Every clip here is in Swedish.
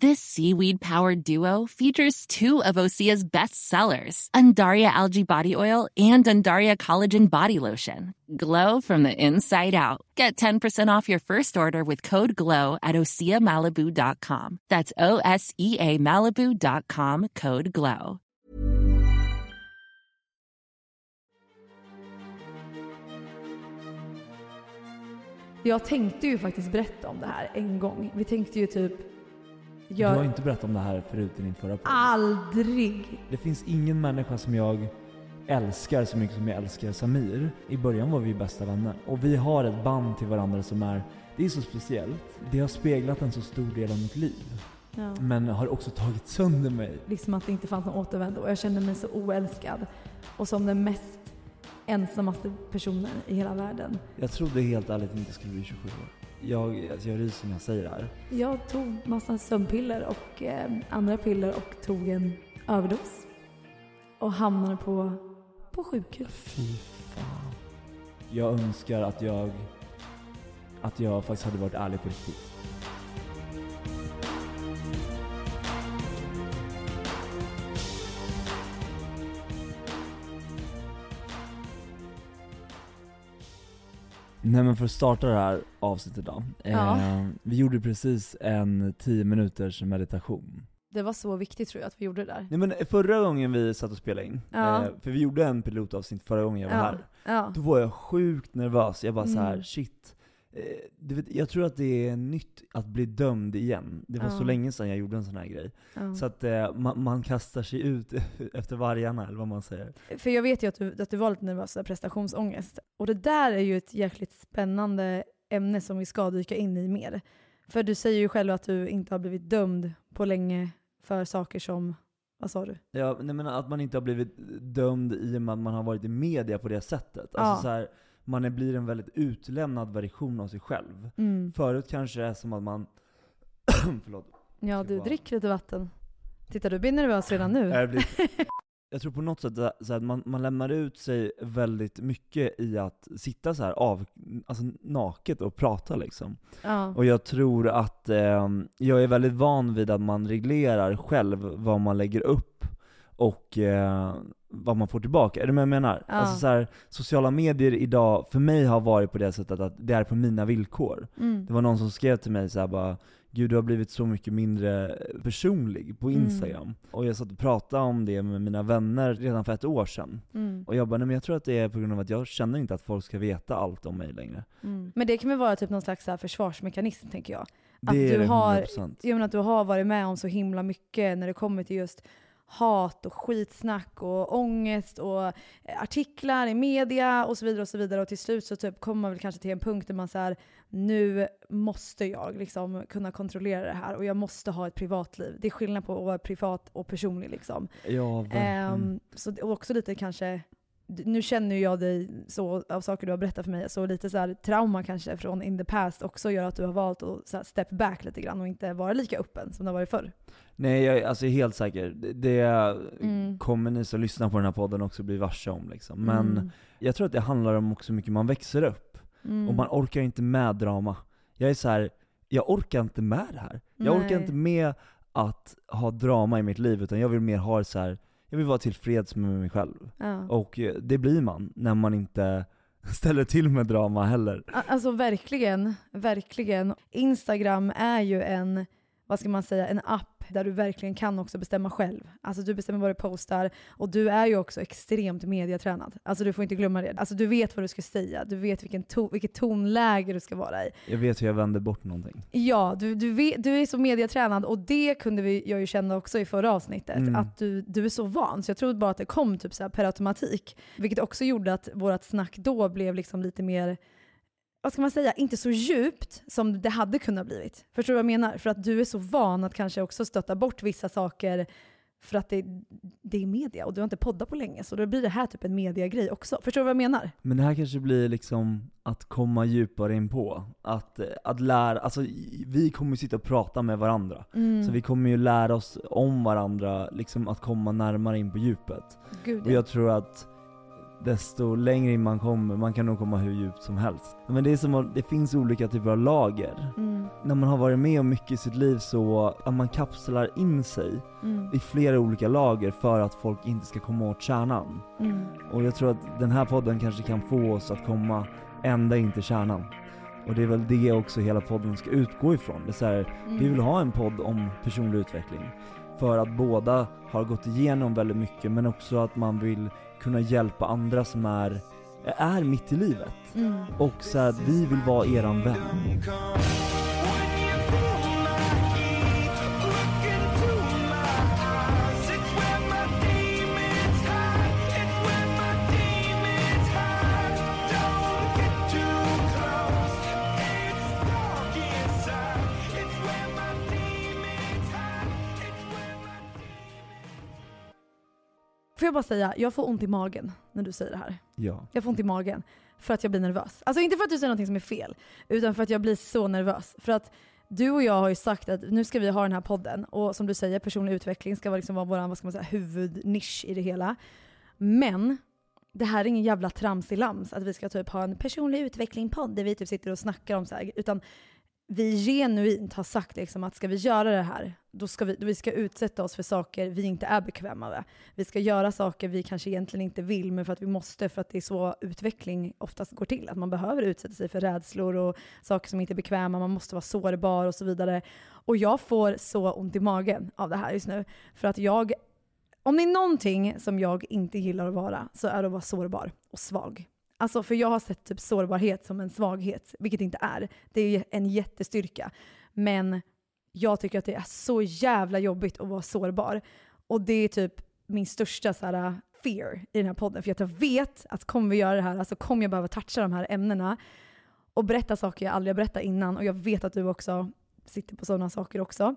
This seaweed powered duo features two of Osea's best sellers, Undaria Algae Body Oil and Undaria Collagen Body Lotion. Glow from the inside out. Get 10% off your first order with code GLOW at OseaMalibu.com. That's O S E A Malibu.com code GLOW. Jag tänkte ju faktiskt berätta om det här en gång. Vi tänkte ju typ... Du har Jag... inte berättat om det här förut i din förra podd. Aldrig! Det finns ingen människa som jag älskar så mycket som jag älskar Samir. I början var vi bästa vänner. Och vi har ett band till varandra som är, det är så speciellt. Det har speglat en så stor del av mitt liv. Ja. Men har också tagit sönder mig. Liksom att det inte fanns någon återvändo och jag kände mig så oälskad. Och som den mest ensammaste personen i hela världen. Jag trodde helt ärligt inte jag skulle bli 27 år. Jag, alltså jag ryser när jag säger det här. Jag tog massa sömnpiller och eh, andra piller och tog en överdos. Och hamnade på, på sjukhus. Fy fan. Jag önskar att jag, att jag faktiskt hade varit ärlig på riktigt. Nej men för att starta det här avsnittet då. Ja. Eh, vi gjorde precis en 10 minuters meditation. Det var så viktigt tror jag att vi gjorde det där. Nej men förra gången vi satt och spelade in, Ja. eh, för vi gjorde en pilotavsnitt förra gången jag var Ja. här. Då var jag sjukt nervös, jag bara så här: Mm. shit. Eh, vet, jag tror att det är nytt att bli dömd igen. Det var Ja. så länge sedan jag gjorde en sån här grej. Ja. Så att eh, man, man kastar sig ut efter vargarna, eller vad man säger. För jag vet ju att du, att du var lite nervös prestationsångest. Och det där är ju ett jäkligt spännande ämne som vi ska dyka in i mer. För du säger ju själv att du inte har blivit dömd på länge för saker som, vad sa du? Ja, nej, men att man inte har blivit dömd i och med att man har varit i media på det sättet. Alltså Ja. så här, man blir en väldigt utlämnad version av sig själv. Mm. Förut kanske det är som att man... Förlåt. Ja, du bara- dricker lite vatten. Titta, du blir nervös redan nu. Jag blir- Jag tror på något sätt att man, man lämnar ut sig väldigt mycket i att sitta så här av, alltså naket och prata liksom. Ja. Och jag tror att eh, jag är väldigt van vid att man reglerar själv vad man lägger upp och eh, vad man får tillbaka. Är du med jag menar? Ja. Alltså så här, sociala medier idag, för mig har varit på det sättet att det är på mina villkor. Mm. Det var någon som skrev till mig så här bara Gud du har blivit så mycket mindre personlig på Mm. Instagram. Och jag satt och pratade om det med mina vänner redan för ett år sedan. Mm. Och jag bara, nej men jag tror att det är på grund av att jag känner inte att folk ska veta allt om mig längre. Mm. Men det kan väl vara typ någon slags så försvarsmekanism tänker jag. Att Det är du har, 100%. jag menar att du har varit med om så himla mycket när det kommer till just hat och skitsnack och ångest och eh, artiklar i media och så vidare och så vidare. Och till slut så typ kommer man väl kanske till en punkt där man säger nu måste jag liksom kunna kontrollera det här och jag måste ha ett privatliv. Det är skillnad på att vara privat och personlig liksom. Ja, verkligen. Ehm, så också lite kanske, nu känner jag dig så av saker du har berättat för mig, så lite så här trauma kanske från in the past också gör att du har valt att så här step back lite grann och inte vara lika öppen som du har varit förr. Nej jag är alltså helt säker. Det- Mm. kommer ni som lyssnar på den här podden också bli varse om liksom. Men Mm. jag tror att det handlar om också hur mycket man växer upp. Mm. Och man orkar inte med drama. Jag är så här, jag orkar inte med det här. Jag orkar Nej. inte med att ha drama i mitt liv, utan jag vill mer ha så här. Jag vill vara tillfreds med mig själv. Ja. Och eh, det blir man när man inte ställer till med drama heller. Alltså verkligen, verkligen. Instagram är ju en vad ska man säga, en app där du verkligen kan också bestämma själv. Alltså du bestämmer vad du postar och du är ju också extremt mediatränad. Alltså du får inte glömma det. Alltså du vet vad du ska säga, du vet vilken to vilket tonläge du ska vara i. Jag vet hur jag vänder bort någonting. Ja, du, du, vet, du är så mediatränad och det kunde vi, jag ju känna också i förra avsnittet. Mm. Att du, du är så van, så jag trodde bara att det kom typ så per automatik. Vilket också gjorde att vårt snack då blev liksom lite mer vad ska man säga, inte så djupt som det hade kunnat blivit. Förstår du vad jag menar? För att du är så van att kanske också stötta bort vissa saker för att det, det är media och du har inte poddat på länge. Så då blir det här typ en mediagrej också. Förstår du vad jag menar? Men det här kanske blir liksom att komma djupare in på. Att, att lära, alltså vi kommer ju sitta och prata med varandra. Mm. Så vi kommer ju lära oss om varandra, liksom att komma närmare in på djupet. Gud, Och jag tror att desto längre in man kommer, man kan nog komma hur djupt som helst. Men det är som att det finns olika typer av lager. Mm, När man har varit med om mycket i sitt liv så att man kapslar in sig mm, i flera olika lager för att folk inte ska komma åt kärnan. mm. Och jag tror att den här podden kanske kan få oss att komma ända in till kärnan. Och det är väl det också hela podden ska utgå ifrån. Det är så här, Mm. vi vill ha en podd om personlig utveckling. För att båda har gått igenom väldigt mycket men också att man vill kunna hjälpa andra som är, är mitt i livet. Mm. Och så här, vi vill vara eran vän. Får jag bara säga, jag får ont i magen när du säger det här. Ja. Jag får ont i magen för att jag blir nervös. Alltså inte för att du säger någonting som är fel, utan för att jag blir så nervös. För att du och jag har ju sagt att nu ska vi ha den här podden och som du säger, personlig utveckling ska vara, liksom vara vår vad ska man säga, huvudnisch i det hela. Men det här är ingen jävla tramsig lams att vi ska typ ha en personlig utveckling-podd där vi typ sitter och snackar om så här, utan vi genuint har sagt liksom att ska vi göra det här, då ska vi, då vi ska utsätta oss för saker vi inte är bekväma med. Vi ska göra saker vi kanske egentligen inte vill, men för att vi måste, för att det är så utveckling oftast går till. Att man behöver utsätta sig för rädslor och saker som inte är bekväma, man måste vara sårbar och så vidare. Och jag får så ont i magen av det här just nu. För att jag, om det är någonting som jag inte gillar att vara, så är det att vara sårbar och svag. Alltså för jag har sett typ sårbarhet som en svaghet, vilket det inte är. Det är en jättestyrka. Men jag tycker att det är så jävla jobbigt att vara sårbar. Och det är typ min största så här, fear i den här podden. För att jag vet att kommer vi göra det här, alltså kommer jag behöva toucha de här ämnena och berätta saker jag aldrig har berättat innan. Och jag vet att du också sitter på sådana saker också.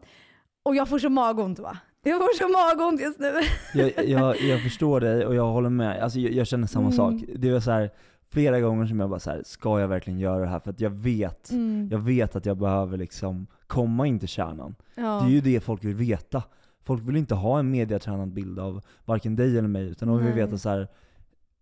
Och jag får så magont va? Jag får så magont just nu. Jag, jag, jag förstår dig och jag håller med, alltså jag, jag känner samma Mm. sak. Det var så här, flera gånger som jag bara så här, ska jag verkligen göra det här? För att jag vet, Mm. jag vet att jag behöver liksom komma in till kärnan. Ja. Det är ju det folk vill veta. Folk vill inte ha en mediatränad bild av varken dig eller mig, utan de vill veta så här.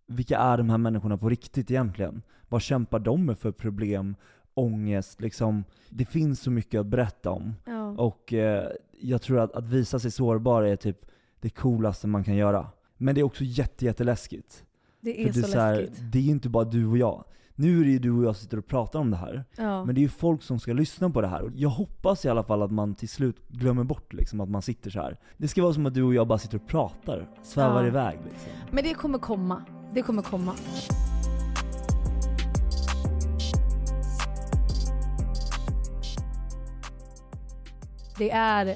vilka är de här människorna på riktigt egentligen? Vad kämpar de med för problem, ångest, liksom? Det finns så mycket att berätta om. Ja. Och eh, jag tror att, att visa sig sårbar är typ det coolaste man kan göra. Men det är också jätte, jätteläskigt. Det är För det, så, är så här, läskigt. det är ju inte bara du och jag. Nu är det ju du och jag sitter och pratar om det här. Ja. Men det är ju folk som ska lyssna på det här. Jag hoppas i alla fall att man till slut glömmer bort liksom att man sitter så här. Det ska vara som att du och jag bara sitter och pratar, svävar Ja. iväg liksom. Men det kommer komma. Det kommer komma. Det är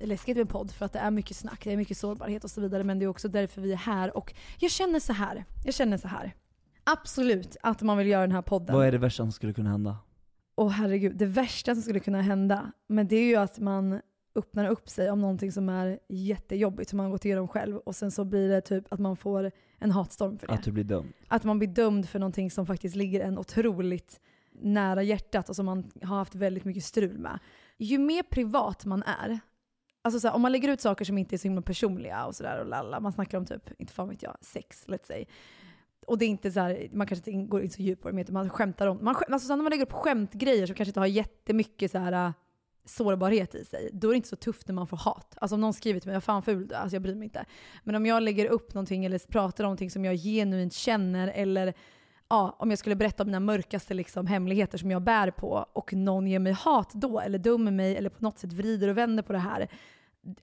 läskigt med podd för att det är mycket snack, det är mycket sårbarhet och så vidare. Men det är också därför vi är här. Och jag känner så här. Jag känner så här. Absolut att man vill göra den här podden. Vad är det värsta som skulle kunna hända? Åh herregud, det värsta som skulle kunna hända, men det är ju att man öppnar upp sig om någonting som är jättejobbigt som man har gått igenom själv och sen så blir det typ att man får en hatstorm för det. Att du blir dömd? Att man blir dömd för någonting som faktiskt ligger en otroligt nära hjärtat och som man har haft väldigt mycket strul med. Ju mer privat man är, alltså så här, om man lägger ut saker som inte är så himla personliga och sådär och lalla, man snackar om typ, inte fan vet jag, sex, let's say. Och det är inte så här, man kanske inte går in så djupt på det, man skämtar om, man, skäm- alltså så här, när man lägger upp skämtgrejer som kanske inte har jättemycket så här äh, sårbarhet i sig, då är det inte så tufft när man får hat. Alltså om någon skriver till mig, vad fan ful du är, alltså jag bryr mig inte. Men om jag lägger upp någonting eller pratar om någonting som jag genuint känner eller ja, om jag skulle berätta om mina mörkaste liksom, hemligheter som jag bär på och någon ger mig hat då, eller dömer mig, eller på något sätt vrider och vänder på det här.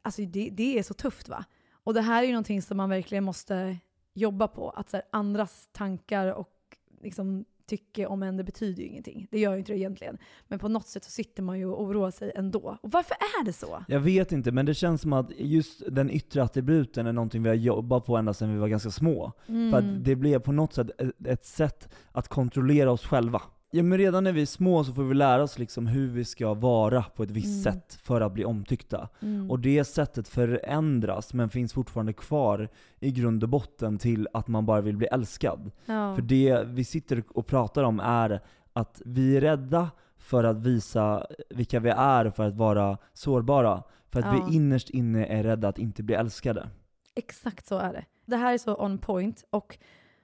Alltså det, det är så tufft va? Och det här är ju någonting som man verkligen måste jobba på. Att så här, andras tankar och liksom, tycke om en, det betyder ju ingenting. Det gör ju inte det egentligen. Men på något sätt så sitter man ju och oroar sig ändå. Och varför är det så? Jag vet inte, men det känns som att just den yttre attributen är någonting vi har jobbat på ända sedan vi var ganska små. Mm. För att det blev på något sätt ett, ett sätt att kontrollera oss själva. Ja men redan när vi är små så får vi lära oss liksom hur vi ska vara på ett visst Mm. sätt för att bli omtyckta. Mm. Och det sättet förändras, men finns fortfarande kvar i grund och botten till att man bara vill bli älskad. ja. För det vi sitter och pratar om är att vi är rädda för att visa vilka vi är, för att vara sårbara. För att Ja. vi innerst inne är rädda att inte bli älskade. Exakt så är det. Det här är så on point. Och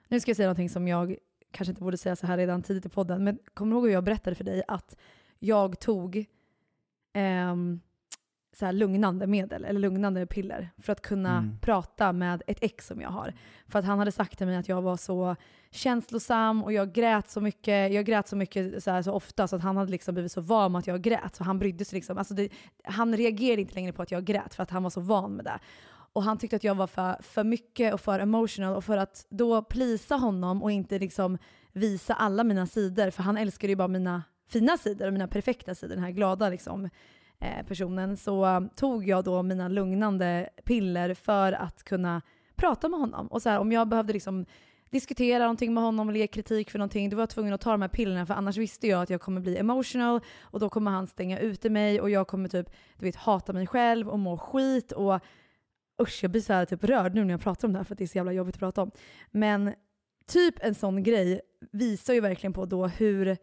nu ska jag säga någonting som jag kanske inte borde säga så här redan tidigt i podden. Men kommer du ihåg hur jag berättade för dig att jag tog ehm, så här lugnande medel, eller lugnande piller, för att kunna Mm. prata med ett ex som jag har. För att han hade sagt till mig att jag var så känslosam och jag grät så mycket, jag grät så mycket så, här, så ofta så att han hade liksom blivit så van med att jag grät. Så han brydde sig liksom, alltså det, han reagerade inte längre på att jag grät för att han var så van med det. Och han tyckte att jag var för, för mycket och för emotional och för att då plisa honom och inte liksom visa alla mina sidor, för han älskade ju bara mina fina sidor och mina perfekta sidor, den här glada liksom, eh, personen, så um, tog jag då mina lugnande piller för att kunna prata med honom. Och så här, om jag behövde liksom diskutera någonting med honom eller ge kritik för någonting, då var jag tvungen att ta de här pillerna. För annars visste jag att jag kommer bli emotional och då kommer han stänga ute mig och jag kommer typ, du vet, hata mig själv och må skit. Och usch, jag blir så här typ rörd nu när jag pratar om det här för att det är så jävla jobbigt att prata om. Men typ en sån grej visar ju verkligen på då hur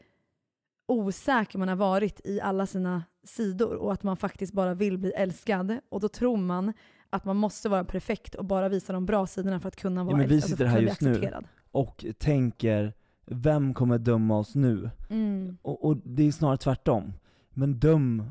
osäker man har varit i alla sina sidor och att man faktiskt bara vill bli älskad. Och då tror man att man måste vara perfekt och bara visa de bra sidorna för att kunna vara men vi älskad, sitter att här just nu. Och tänker, vem kommer döma oss nu? Mm. Och, och det är snarare tvärtom. Men döm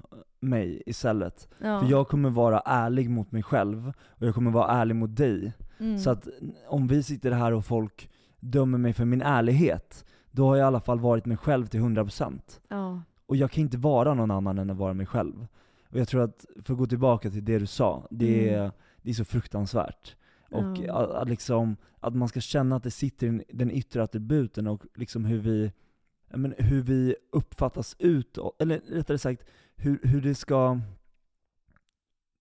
mig istället. Ja. För jag kommer vara ärlig mot mig själv, och jag kommer vara ärlig mot dig. Mm. Så att om vi sitter här och folk dömer mig för min ärlighet, då har jag i alla fall varit mig själv till 100%. ja. Och jag kan inte vara någon annan än att vara mig själv. Och jag tror att, för att gå tillbaka till det du sa, det är, Mm. det är så fruktansvärt. Och Ja. att, att, liksom, att man ska känna att det sitter i den- yttre attributen och liksom hur vi, men hur vi uppfattas utåt, eller rättare sagt, hur, hur det ska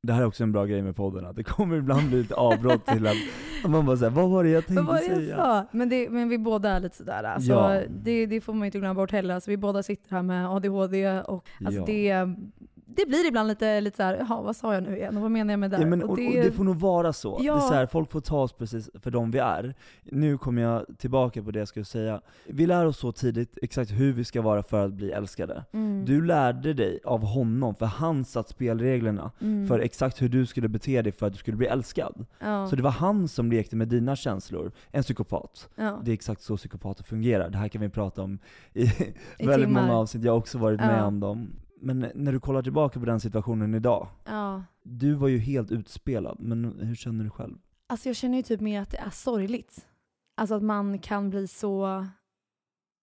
det här är också en bra grej med podden, att det kommer ibland bli lite avbrott till att man bara säger vad var det jag tänkte Vad det jag säga? sa? Men, det, men vi båda är lite sådär. Alltså, Ja. det, det får man inte glömma bort heller. Alltså, vi båda sitter här med ADHD och alltså, Ja. det, det blir ibland lite, lite såhär, jaha vad sa jag nu igen och vad menar jag med det? Ja, men, och, och, det, får nog vara så. Ja. Det är så här, folk får ta oss precis för de vi är. Nu kommer jag tillbaka på det jag skulle säga. Vi lär oss så tidigt exakt hur vi ska vara för att bli älskade. Mm. Du lärde dig av honom, för han satt spelreglerna Mm. för exakt hur du skulle bete dig för att du skulle bli älskad. ja. Så det var han som lekte med dina känslor, en psykopat. ja. Det är exakt så psykopater fungerar. Det här kan vi prata om i, I väldigt timmar. många avsnitt, jag har också varit med om dem. Men när du kollar tillbaka på den situationen idag, ja. du var ju helt utspelad, men hur känner du själv? Alltså jag känner ju typ mer att det är sorgligt. Alltså att man kan bli så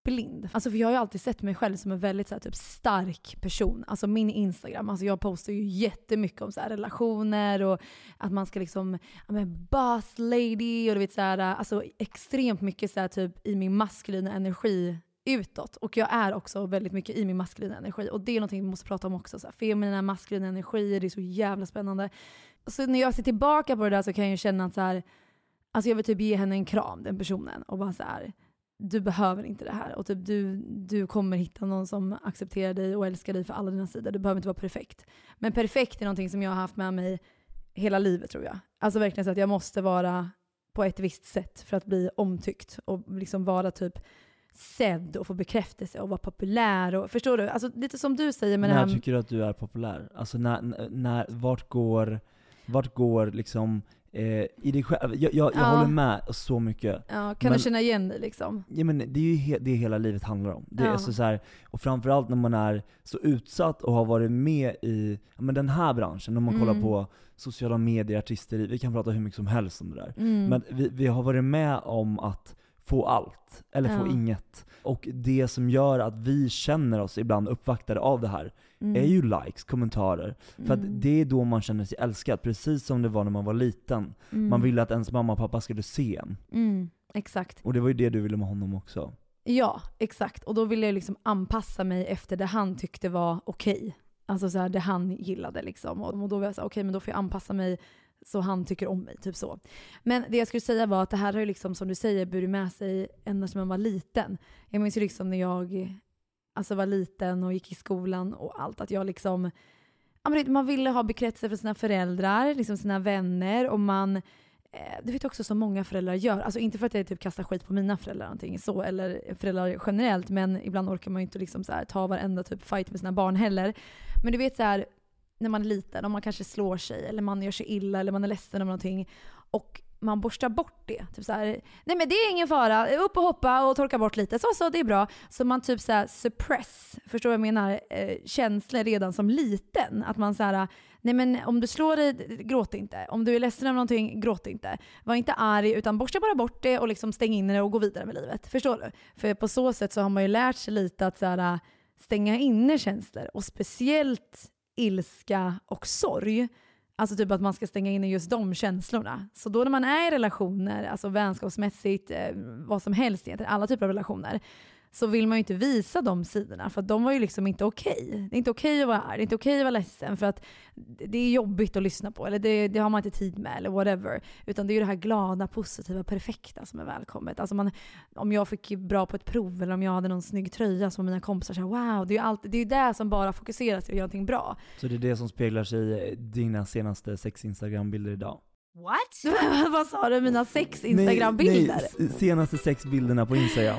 blind. Alltså för jag har ju alltid sett mig själv som en väldigt så här, typ stark person. Alltså min Instagram, alltså jag postar ju jättemycket om så här, relationer och att man ska liksom, ja men boss lady och du vet så här, alltså extremt mycket så här, typ i min maskulina energi utåt. Och jag är också väldigt mycket i min maskulina energi. Och det är någonting vi måste prata om också. Så här, feminina, maskulina energier, det är så jävla spännande. Så när jag ser tillbaka på det där så kan jag ju känna att så här, alltså jag vill typ ge henne en kram, den personen. Och bara så här, du behöver inte det här. Och typ du, du kommer hitta någon som accepterar dig och älskar dig för alla dina sidor. Du behöver inte vara perfekt. Men perfekt är någonting som jag har haft med mig hela livet tror jag. Alltså verkligen så att jag måste vara på ett visst sätt för att bli omtyckt. Och liksom vara typ sedd och få bekräftelse och vara populär. Och, förstår du? Alltså lite som du säger med det när här... tycker du att du är populär? Alltså när, när vart går, vart går liksom, eh, i dig själv? Jag, jag, jag Ja. håller med så mycket. Ja, kan Men- du känna igen dig liksom? Ja, men det är ju he, det hela livet handlar om. Det är Ja. så, så här, och framförallt när man är så utsatt och har varit med i men den här branschen, om man kollar Mm. på sociala medier, artisteri, vi kan prata hur mycket som helst om det där. Mm. Men vi, vi har varit med om att få allt, eller få Ja. inget. Och det som gör att vi känner oss ibland uppvaktade av det här, är ju likes, kommentarer. För att Mm. det är då man känner sig älskad, precis som det var när man var liten. Mm. Man ville att ens mamma och pappa skulle se en. Mm, exakt. Och det var ju det du ville med honom också. Ja, exakt. Och då ville jag liksom anpassa mig efter det han tyckte var okej. Alltså så här, det han gillade liksom. Och då var jag så här, okej men då får jag anpassa mig så han tycker om mig, typ så. Men det jag skulle säga var att det här har ju liksom, som du säger, burit med sig ända sedan man var liten. Jag minns ju liksom när jag alltså, var liten och gick i skolan och allt, att jag liksom man ville ha bekräftelse från sina föräldrar, liksom sina vänner och man eh, du det vet jag också som många föräldrar gör. Alltså inte för att jag typ kastar skit på mina föräldrar eller någonting så, eller föräldrar generellt, men ibland orkar man ju inte liksom så här, ta varenda typ fight med sina barn heller. Men du vet så här, när man är liten, om man kanske slår sig, eller man gör sig illa, eller man är ledsen om någonting, och man borstar bort det. Typ så här, nej men det är ingen fara, upp och hoppa och torka bort lite, så så, det är bra. Så man typ så här suppress, förstår du vad jag menar, eh, känslor redan som liten. Att man så här, nej men om du slår dig, gråt inte. Om du är ledsen om någonting, gråt inte. Var inte arg, utan borsta bara bort det och liksom stäng in det och gå vidare med livet. Förstår du? För på så sätt så har man ju lärt sig lite att så här, stänga inne känslor. Och speciellt ilska och sorg. Alltså typ att man ska stänga in just de känslorna. Så då när man är i relationer, alltså vänskapsmässigt, eh, vad som helst egentligen, alla typer av relationer, så vill man ju inte visa de sidorna för att de var ju liksom inte okej. Det är inte okej att vara arg, det är inte okej att vara ledsen för att det är jobbigt att lyssna på eller det, det har man inte tid med eller whatever. Utan det är ju det här glada, positiva, perfekta som är välkommet. Alltså man, om jag fick bra på ett prov eller om jag hade någon snygg tröja som mina kompisar sa wow, det är ju allt, det är det som bara fokuseras till att göra någonting bra. Så det är det som speglar sig i dina senaste sex Instagram-bilder idag? What? Vad sa du? Mina sex Instagram-bilder? Nej, senaste sex bilderna på Instagram.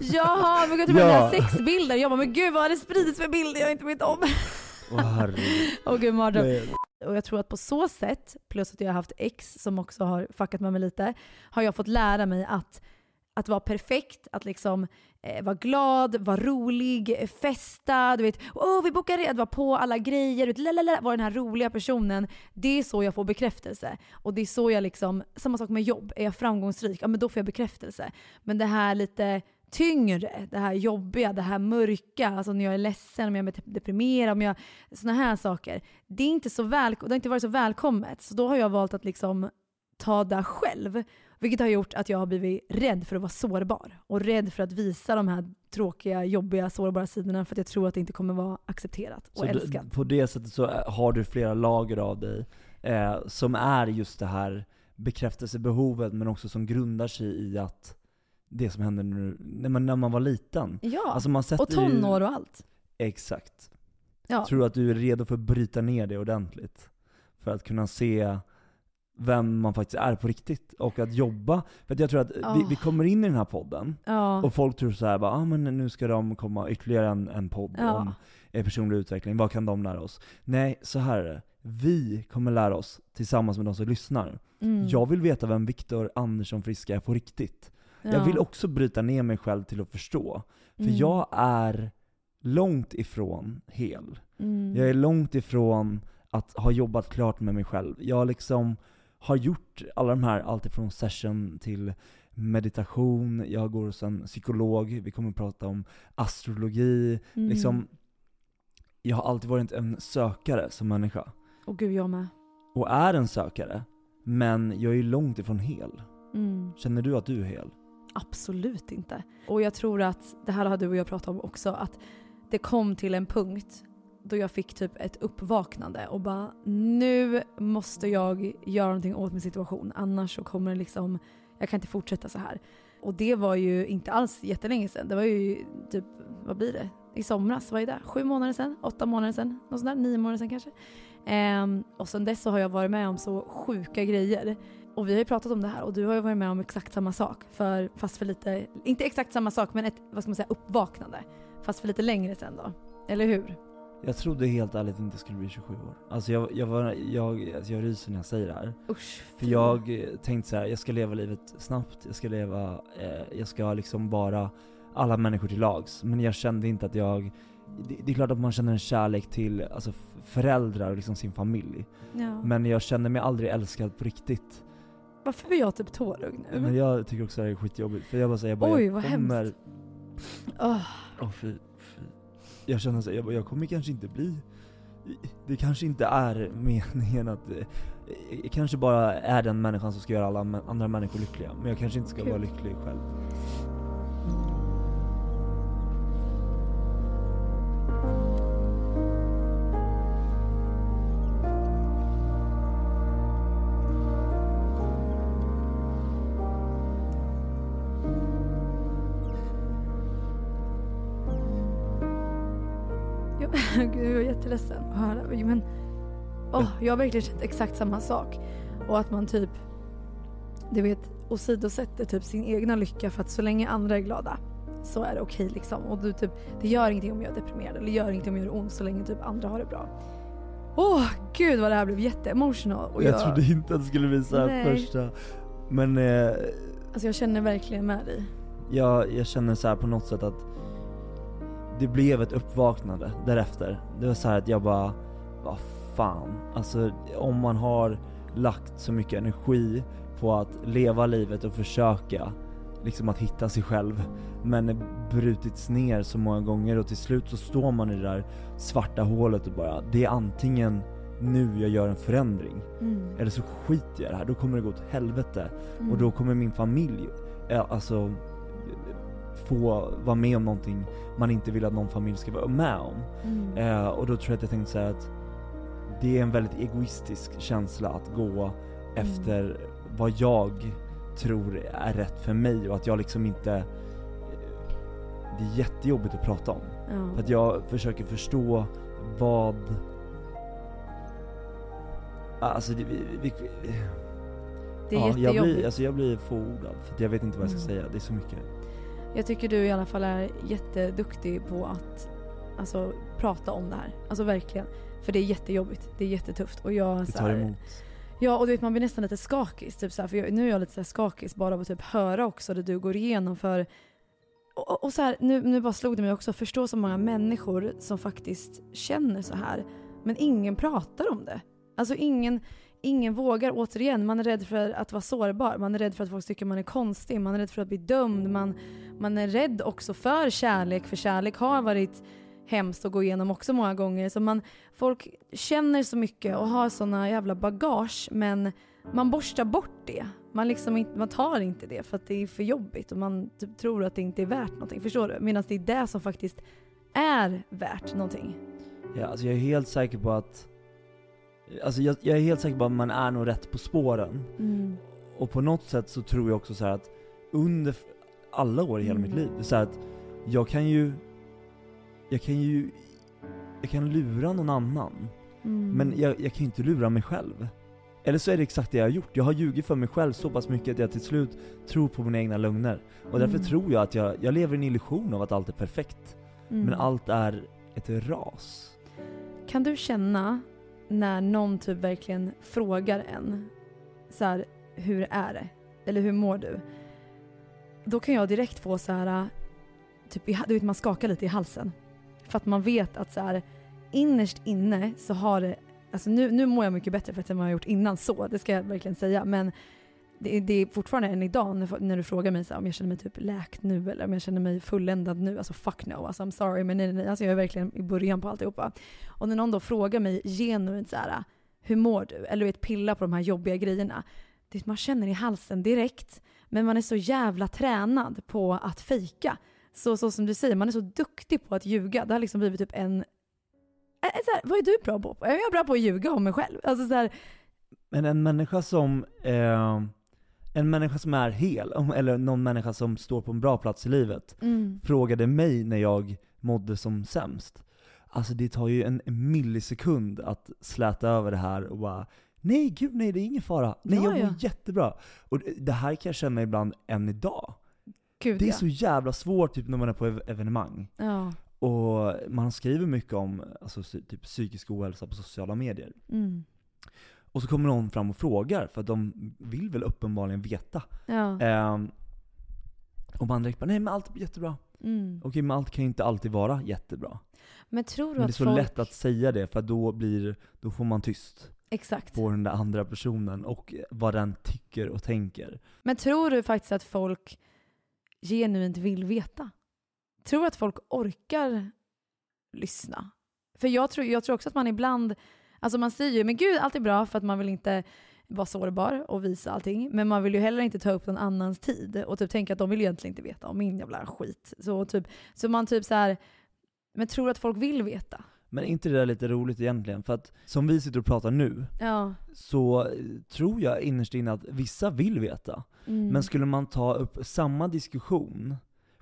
Jaha, men tror Ja. mina sexbilder. Jag bara, men gud vad har det spridits för bilder jag inte vet om? Åh herregud. Åh gud, mardröm. Och jag tror att på så sätt, plus att jag har haft ex som också har fuckat med mig lite, har jag fått lära mig att, att vara perfekt, att liksom Eh, var glad, var rolig, eh, festa, du vet, oh, vi bokar red, var på alla grejer, vet, lalala, vara den här roliga personen. Det är så jag får bekräftelse. Och det är så jag liksom, samma sak med jobb, är jag framgångsrik, ja men då får jag bekräftelse. Men det här lite tyngre, det här jobbiga, det här mörka, alltså när jag är ledsen, om jag är deprimerad, om jag, såna här saker. Det, är inte så väl, det har inte varit så välkommet. Så då har jag valt att liksom ta det själv. Vilket har gjort att jag har blivit rädd för att vara sårbar. Och rädd för att visa de här tråkiga, jobbiga, sårbara sidorna för att jag tror att det inte kommer vara accepterat och Så du, älskat. på det sättet så har du flera lager av dig, eh, som är just det här bekräftelsebehovet, men också som grundar sig i att det som hände nu, när man, när man var liten. Ja, Alltså man och tonår och allt. Exakt. Ja. Tror du att du är redo för att bryta ner det ordentligt? För att kunna se vem man faktiskt är på riktigt, och att jobba. För att jag tror att vi, Ja. vi kommer in i den här podden, Ja. och folk tror så här, bara, ah, men nu ska de komma ytterligare en, en podd Ja. om eh, personlig utveckling, vad kan de lära oss? Nej, så här är det. Vi kommer lära oss tillsammans med de som lyssnar. Mm. Jag vill veta vem Viktor Andersson Friska är på riktigt. Jag Ja. vill också bryta ner mig själv till att förstå. För Mm. jag är långt ifrån hel. Mm. Jag är långt ifrån att ha jobbat klart med mig själv. Jag liksom har gjort alla de här, alltifrån session till meditation, jag går hos en psykolog, vi kommer att prata om astrologi. Mm. Liksom, jag har alltid varit en sökare som människa. Och gud, jag med. Och är en sökare, men jag är långt ifrån hel. Mm. Känner du att du är hel? Absolut inte. Och jag tror att, det här har du och jag pratat om också, att det kom till en punkt då jag fick typ ett uppvaknande och bara nu måste jag göra någonting åt min situation annars så kommer det liksom, jag kan inte fortsätta så här. Och det var ju inte alls jättelänge sedan. Det var ju typ, vad blir det? I somras, vad är det? Sju månader sedan? Åtta månader sedan? Något sånt där? Nio månader sedan kanske? Um, och sen dess så har jag varit med om så sjuka grejer. Och vi har ju pratat om det här och du har ju varit med om exakt samma sak. För, fast för lite, inte exakt samma sak men ett, vad ska man säga, uppvaknande. Fast för lite längre sedan då. Eller hur? Jag trodde helt ärligt inte skulle bli 27 år. Alltså jag, jag, var, jag, alltså jag ryser när jag säger det här. Usch. För jag eh, tänkte så här, jag ska leva livet snabbt, jag ska leva, eh, jag ska liksom vara alla människor till lags. Men jag kände inte att jag, det, det är klart att man känner en kärlek till alltså, föräldrar och liksom sin familj. Ja. Men jag kände mig aldrig älskad på riktigt. Varför blir jag typ tårögd nu? Men jag tycker också det här är skitjobbigt. För jag bara säger, jag bara, Oj, jag vad kommer... hemskt. Fy, fy. Jag känner så här, jag, jag kommer kanske inte bli... Det kanske inte är meningen att... eh, Jag kanske bara är den människan som ska göra alla andra människor lyckliga. Men jag kanske inte ska Gud. vara lycklig själv. Jag har verkligen känt exakt samma sak. Och att man typ, du vet, åsidosätter typ sin egna lycka för att så länge andra är glada så är det okej liksom. Och du typ, det gör ingenting om jag är deprimerad eller gör ingenting om jag gör ont så länge typ andra har det bra. Åh gud vad det här blev jätteemotional. Och jag, trodde inte att det skulle bli så här Nej. första. Men eh, Alltså jag känner verkligen med dig. jag, jag känner så här på något sätt att det blev ett uppvaknande därefter. Det var så här att jag bara, vad fan. Alltså om man har lagt så mycket energi på att leva livet och försöka liksom att hitta sig själv men brutits ner så många gånger och till slut så står man i det där svarta hålet och bara, det är antingen nu jag gör en förändring Mm. eller så skiter jag i det här, då kommer det gå åt helvete Mm. och då kommer min familj, eh, alltså få vara med om någonting man inte vill att någon familj ska vara med om. Mm. Eh, och då tror jag att jag tänkte säga att det är en väldigt egoistisk känsla att gå efter vad jag tror är rätt för mig och att jag liksom inte det är jättejobbigt att prata om. Ja. För att jag försöker förstå vad Alltså det, vi, vi, Det är ja, jag jättejobbigt. blir, alltså jag blir fåordad för jag vet inte vad jag ska Mm. säga, det är så mycket. Jag tycker du i alla fall är jätteduktig på att alltså, prata om det här. Alltså verkligen. För det är jättejobbigt. Det är jättetufft. Och jag, Det tar här, emot. Ja och du vet man blir nästan lite skakig. Typ så här, för jag, nu är jag lite så här skakig bara av att typ höra också det du går igenom. För, och, och- och så här, nu, nu bara slog det mig också, förstå så många människor som faktiskt känner så här. Men ingen pratar om det. Alltså ingen, ingen vågar, återigen, man är rädd för att vara sårbar. Man är rädd för att folk tycker man är konstig. Man är rädd för att bli dömd. Man, man är rädd också för kärlek. För kärlek har varit hemskt att gå igenom också många gånger. Så man, folk känner så mycket och har såna jävla bagage men man borstar bort det. Man, liksom man tar inte det för att det är för jobbigt och man typ tror att det inte är värt någonting. Förstår du? Medan det är det som faktiskt är värt någonting. Ja, alltså jag är helt säker på att Alltså jag, jag är helt säker på att man är nog rätt på spåren. Mm. Och på något sätt så tror jag också så här att under alla år i hela Mm. mitt liv, så att jag kan ju Jag kan ju Jag kan lura någon annan, Mm. men jag, jag kan ju inte lura mig själv. Eller så är det exakt det jag har gjort. Jag har ljugit för mig själv så pass mycket att jag till slut tror på mina egna lögner. Och därför Mm. tror jag att jag, jag lever i en illusion av att allt är perfekt. Mm. Men allt är ett ras. Kan du känna när någon typ verkligen frågar en så här, hur är det? Eller hur mår du? Då kan jag direkt få så här, typ du vet man skakar lite i halsen. För att man vet att så här, innerst inne så har det, alltså nu, nu mår jag mycket bättre för att jag har gjort innan så, det ska jag verkligen säga. Men det, är- det är fortfarande än idag när, när du frågar mig så här, om jag känner mig typ läkt nu eller om jag känner mig fulländad nu. Alltså fuck no, alltså I'm sorry men nej, nej, nej. Alltså jag är verkligen i början på alltihopa. Och när någon då frågar mig genuint så här, hur mår du? Eller du vet pilla på de här jobbiga grejerna. Det man känner i halsen direkt. Men man är så jävla tränad på att fejka. Så, så som du säger, man är så duktig på att ljuga. Det har liksom blivit typ en... Äh, så här, vad är du bra på? Jag är bra på att ljuga om mig själv. Alltså så här, Men en människa som, eh, en människa som är hel, eller någon människa som står på en bra plats i livet, mm, frågade mig när jag mådde som sämst. Alltså det tar ju en millisekund att släta över det här och bara Nej gud nej det är ingen fara, nej Ja, jag mår ja. jättebra. Och det här kan jag känna ibland än idag. Gud Det är ja. så jävla svårt typ när man är på ev- evenemang. Ja. Och man skriver mycket om alltså, typ, psykisk ohälsa på sociala medier. Mm. Och så kommer någon fram och frågar, för de vill väl uppenbarligen veta. Ja. Ehm, Och man direkt bara, nej men allt är jättebra. Mm. Okej, men allt kan ju inte alltid vara jättebra. Men tror du Men det är så folk... lätt att säga det, för då, blir, då får man tyst Exakt. på den där andra personen och vad den tycker och tänker. Men tror du faktiskt att folk genuint vill veta? Tror att folk orkar lyssna? För jag tror, jag tror också att man ibland, alltså man säger ju men gud allt är bra för att man vill inte vara sårbar och visa allting. Men man vill ju heller inte ta upp någon annans tid och typ tänka att de vill egentligen inte veta om min jävla skit. Så, typ, så man typ så här, men tror att folk vill veta? Men är inte det där lite roligt egentligen? För att som vi sitter och pratar nu, Ja. så tror jag innerst inne att vissa vill veta. Mm. Men skulle man ta upp samma diskussion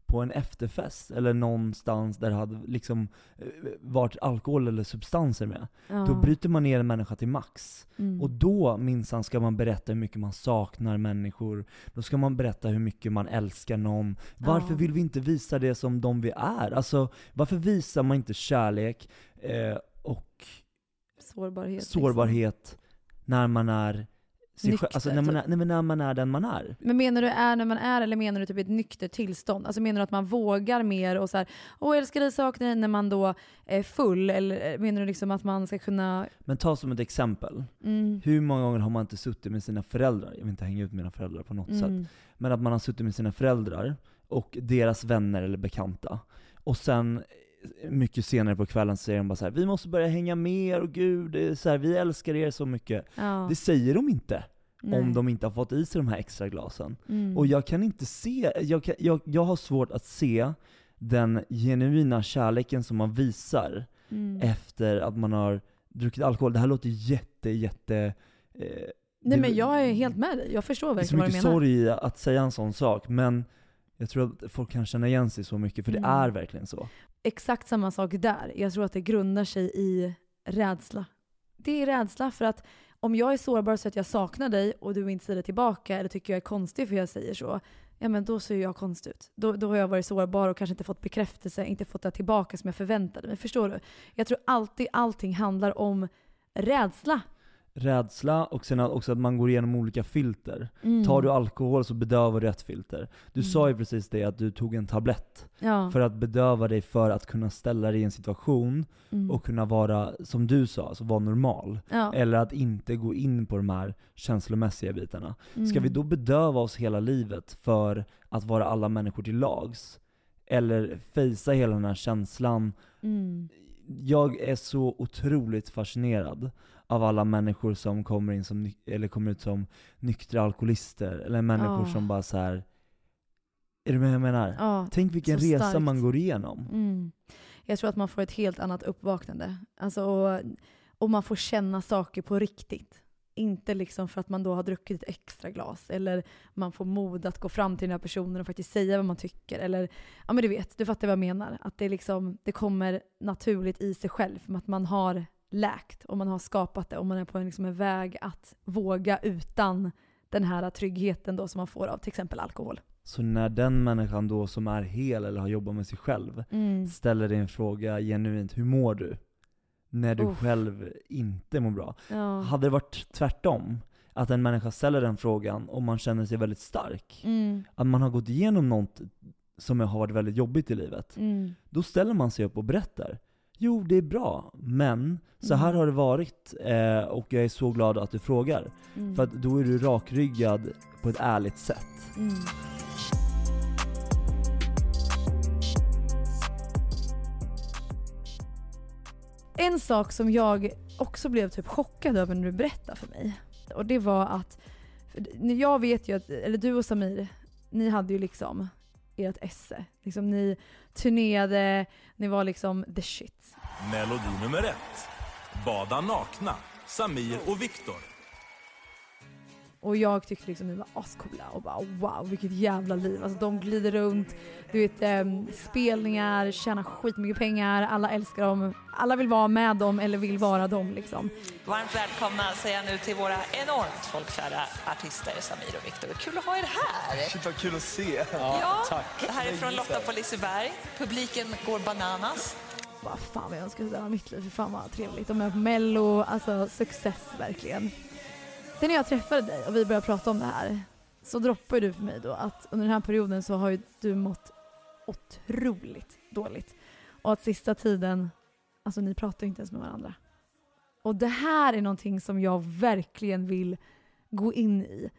på en efterfest, eller någonstans där det hade liksom eh, varit alkohol eller substanser med, ja. då bryter man ner en människa till max. Mm. Och då minsann ska man berätta hur mycket man saknar människor, då ska man berätta hur mycket man älskar någon. Varför Ja. vill vi inte visa det som de vi är? Alltså, varför visar man inte kärlek eh, och Sårbarhet. liksom. sårbarhet när man är sig själv? Nykter, Alltså när man är, typ. nej, men när man är den man är. Men menar du är när man är eller menar du typ ett nyktert tillstånd? Alltså menar du att man vågar mer och så här, åh jag älskar dig, saknar dig när man då är full? Eller menar du liksom att man ska kunna, Men ta som ett exempel. mm, Hur många gånger har man inte suttit med sina föräldrar? Jag vill inte hänga ut mina föräldrar på något sätt. mm, Men att man har suttit med sina föräldrar och deras vänner eller bekanta. Och sen eh, mycket senare på kvällen så säger de bara så här: vi måste börja hänga mer, och gud, det är så här, vi älskar er så mycket. ja, Det säger de inte, nej. om de inte har fått i sig de här extra glasen. Mm. Och jag kan inte se, jag, kan, jag, jag har svårt att se den genuina kärleken som man visar mm. efter att man har druckit alkohol. Det här låter jätte, jätte... Eh, Nej det- men jag är helt med dig, jag förstår det är så verkligen vad du mycket menar. sorg i att säga en sån sak, men jag tror att folk kan känna igen sig så mycket, för det Mm. är verkligen så. Exakt samma sak där. Jag tror att det grundar sig i rädsla. Det är rädsla för att om jag är sårbar så att jag saknar dig och du inte säger det tillbaka eller tycker jag är konstig för jag säger så, ja men då ser jag konstig ut. Då, då har jag varit sårbar och kanske inte fått bekräftelse, inte fått det tillbaka som jag förväntade mig. Förstår du? Jag tror alltid allting handlar om rädsla. Rädsla, och sen också att man går igenom olika filter. Mm. Tar du alkohol så bedövar du ett filter. Du sa ju precis det, att du tog en tablett ja. för att bedöva dig för att kunna ställa dig i en situation mm. och kunna vara, som du sa, alltså vara normal. ja. Eller att inte gå in på de här känslomässiga bitarna. Ska Mm. vi då bedöva oss hela livet för att vara alla människor till lags? Eller fejsa hela den här känslan? Mm. Jag är så otroligt fascinerad av alla människor som kommer in som, eller kommer ut som nyktra alkoholister, eller människor Ja. som bara så här. Är du med jag menar? Ja, Tänk vilken resa starkt. man går igenom. Mm. Jag tror att man får ett helt annat uppvaknande. Alltså, och, och man får känna saker på riktigt. Inte liksom för att man då har druckit ett extra glas. Eller man får mod att gå fram till den här personen och faktiskt säga vad man tycker. Eller, ja men du vet, du fattar vad jag menar. Att det, liksom, det kommer naturligt i sig själv. Att man har läkt och man har skapat det. Och man är på en, liksom en väg att våga utan den här tryggheten då som man får av till exempel alkohol. Så när den människan då som är hel eller har jobbat med sig själv Mm. ställer dig en fråga genuint, hur mår du? När du Uff. själv inte mår bra. Ja. Hade det varit tvärtom, att en människa ställer den frågan och man känner sig väldigt stark, Mm. att man har gått igenom något som har varit väldigt jobbigt i livet, Mm. då ställer man sig upp och berättar. Jo, det är bra, men så här Mm. har det varit eh, och jag är så glad att du frågar. Mm. För att då är du rakryggad på ett ärligt sätt. Mm. En sak som jag också blev typ chockad över när du berättade för mig. Och det var att, jag vet ju att, eller du och Samir, ni hade ju liksom ert esse. Liksom ni turnerade, ni var liksom the shit. Melodi nummer ett. Bada nakna. Samir och Viktor. Och jag tyckte liksom ni var ascoola och bara wow vilket jävla liv. Alltså de glider runt, du vet ehm, spelningar, tjänar skitmycket pengar, alla älskar dem, alla vill vara med dem eller vill vara dem liksom. Varmt välkomna säger jag nu till våra enormt folkkära artister Samir och Viktor. Kul att ha er här! Shit vad kul att se. Ja, det här är från Lotta på Liseberg. Publiken går bananas. Bara fan vad jag önskar sådär mitt liv, för fan vad trevligt. De är på mello, alltså success verkligen. Sen när jag träffade dig och vi började prata om det här, så droppar ju du för mig då att under den här perioden så har ju du mått otroligt dåligt. Och att sista tiden, alltså ni pratar ju inte ens med varandra. Och det här är någonting som jag verkligen vill gå in i.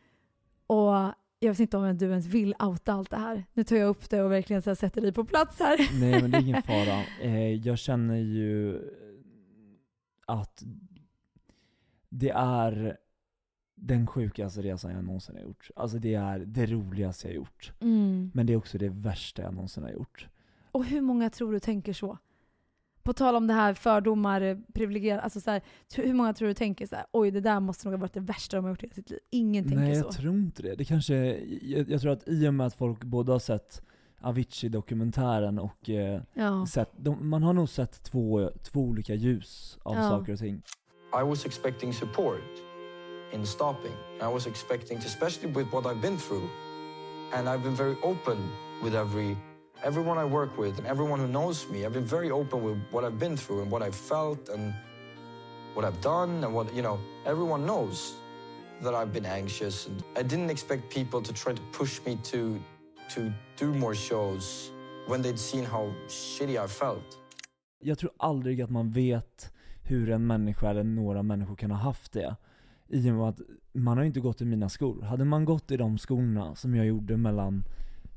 Och jag vet inte om du ens vill outa allt det här. Nu tar jag upp det och verkligen så sätter dig på plats här. Nej men det är ingen fara. Eh, jag känner ju att det är den sjukaste resan jag någonsin har gjort. Alltså det är det roligaste jag har gjort. Mm. Men det är också det värsta jag någonsin har gjort. Och hur många tror du tänker så? På tal om det här fördomar, privilegierade, alltså så här, hur många tror du tänker så här, oj det där måste nog ha varit det värsta de har gjort i sitt liv. Ingen tänker Nej så. jag tror inte det. Det kanske, jag, jag tror att i och med att folk både har sett Avicii-dokumentären och eh, Ja. sett, de, man har nog sett två, två olika ljus av Ja. saker och ting. I was expecting support in stopping. I was expecting, to, especially with what I've been through, and I've been very open with every everyone I work with and everyone who knows me. I've been very open with what I've been through and what I've felt and what I've done and what you know. Everyone knows that I've been anxious, and I didn't expect people to try to push me to to do more shows when they'd seen how shitty I felt. Jag tror aldrig att man vet hur en människa eller några människor kan ha haft det. I och med att man har ju inte gått i mina skor. Hade man gått i de skorna som jag gjorde mellan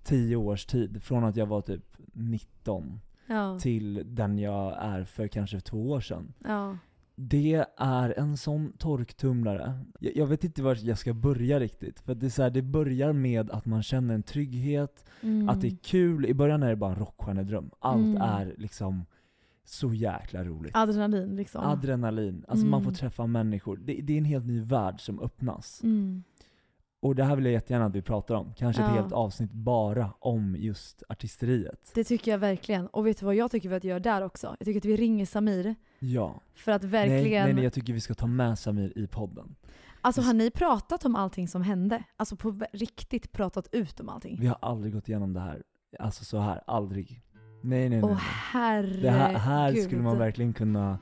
10 års tid, från att jag var typ 19 Ja. till den jag är för kanske två år sedan. Ja. Det är en sån torktumlare. Jag, jag vet inte var jag ska börja riktigt. För det, är så här, det börjar med att man känner en trygghet, Mm. att det är kul. I början är det bara en rockstjärnedröm. Allt Mm. är liksom så jäkla roligt. Adrenalin liksom. Adrenalin. Alltså man får Mm. träffa människor. Det, det är en helt ny värld som öppnas. Mm. Och det här vill jag jättegärna att vi pratar om. Kanske ett Ja. helt avsnitt bara om just artisteriet. Det tycker jag verkligen. Och vet du vad jag tycker vi att göra där också? Jag tycker att vi ringer Samir. Ja. För att Nej, verkligen... nej, nej, jag tycker vi ska ta med Samir i podden. Alltså har ni pratat om allting som hände? Alltså på riktigt pratat ut om allting? Vi har aldrig gått igenom det här, alltså så här, aldrig. Nej nej nej. Åh herregud. det här, här skulle man verkligen kunna...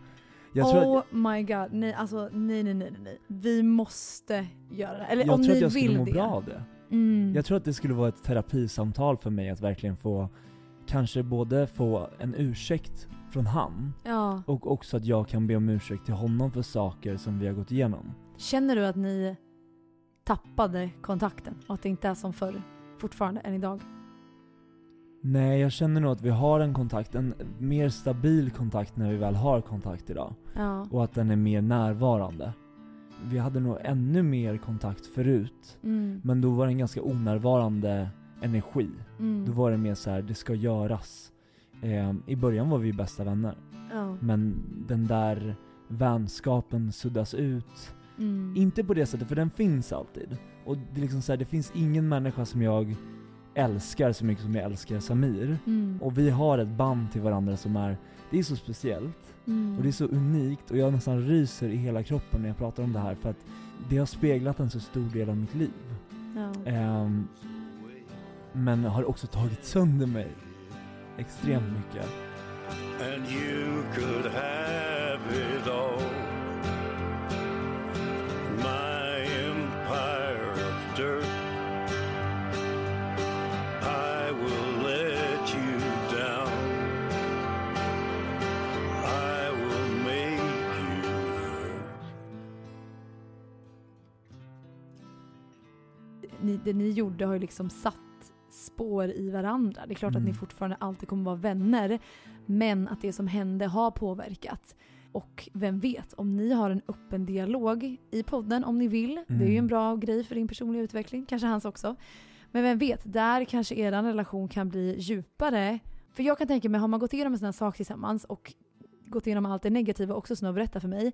Oh att, my god, nej alltså nej nej nej nej, nej. Vi måste göra det. Eller jag om tror ni att jag vill skulle må det. bra av det. Mm. Jag tror att det skulle vara ett terapisamtal för mig att verkligen få, kanske både få en ursäkt från han, Ja. och också att jag kan be om ursäkt till honom för saker som vi har gått igenom. Känner du att ni tappade kontakten och att det inte är som förr fortfarande än idag? Nej, jag känner nog att vi har en kontakt, en mer stabil kontakt när vi väl har kontakt idag. Ja. Och att den är mer närvarande. Vi hade nog ännu mer kontakt förut, Mm. men då var det en ganska onärvarande energi. Mm. Då var det mer så här: det ska göras. Eh, I början var vi bästa vänner, Ja. men den där vänskapen suddas ut. Mm. Inte på det sättet, för den finns alltid. Och det, är liksom så här, det finns ingen människa som jag älskar så mycket som jag älskar Samir. Mm. Och vi har ett band till varandra som är, det är så speciellt. Mm. Och det är så unikt och jag nästan ryser i hela kroppen när jag pratar om det här för att det har speglat en så stor del av mitt liv. Ja. Ehm, men har också tagit sönder mig extremt mycket. and you could have it all. My ni, det ni gjorde har ju liksom satt spår i varandra. Det är klart att ni Mm. fortfarande alltid kommer vara vänner, men att det som hände har påverkat. Och vem vet, om ni har en öppen dialog i podden om ni vill, det är ju Mm. en bra grej för din personliga utveckling, kanske hans också. Men vem vet, där kanske er relation kan bli djupare. För jag kan tänka mig, har man gått igenom en sån här sak tillsammans och gått igenom allt det negativa också som du har berättat för mig,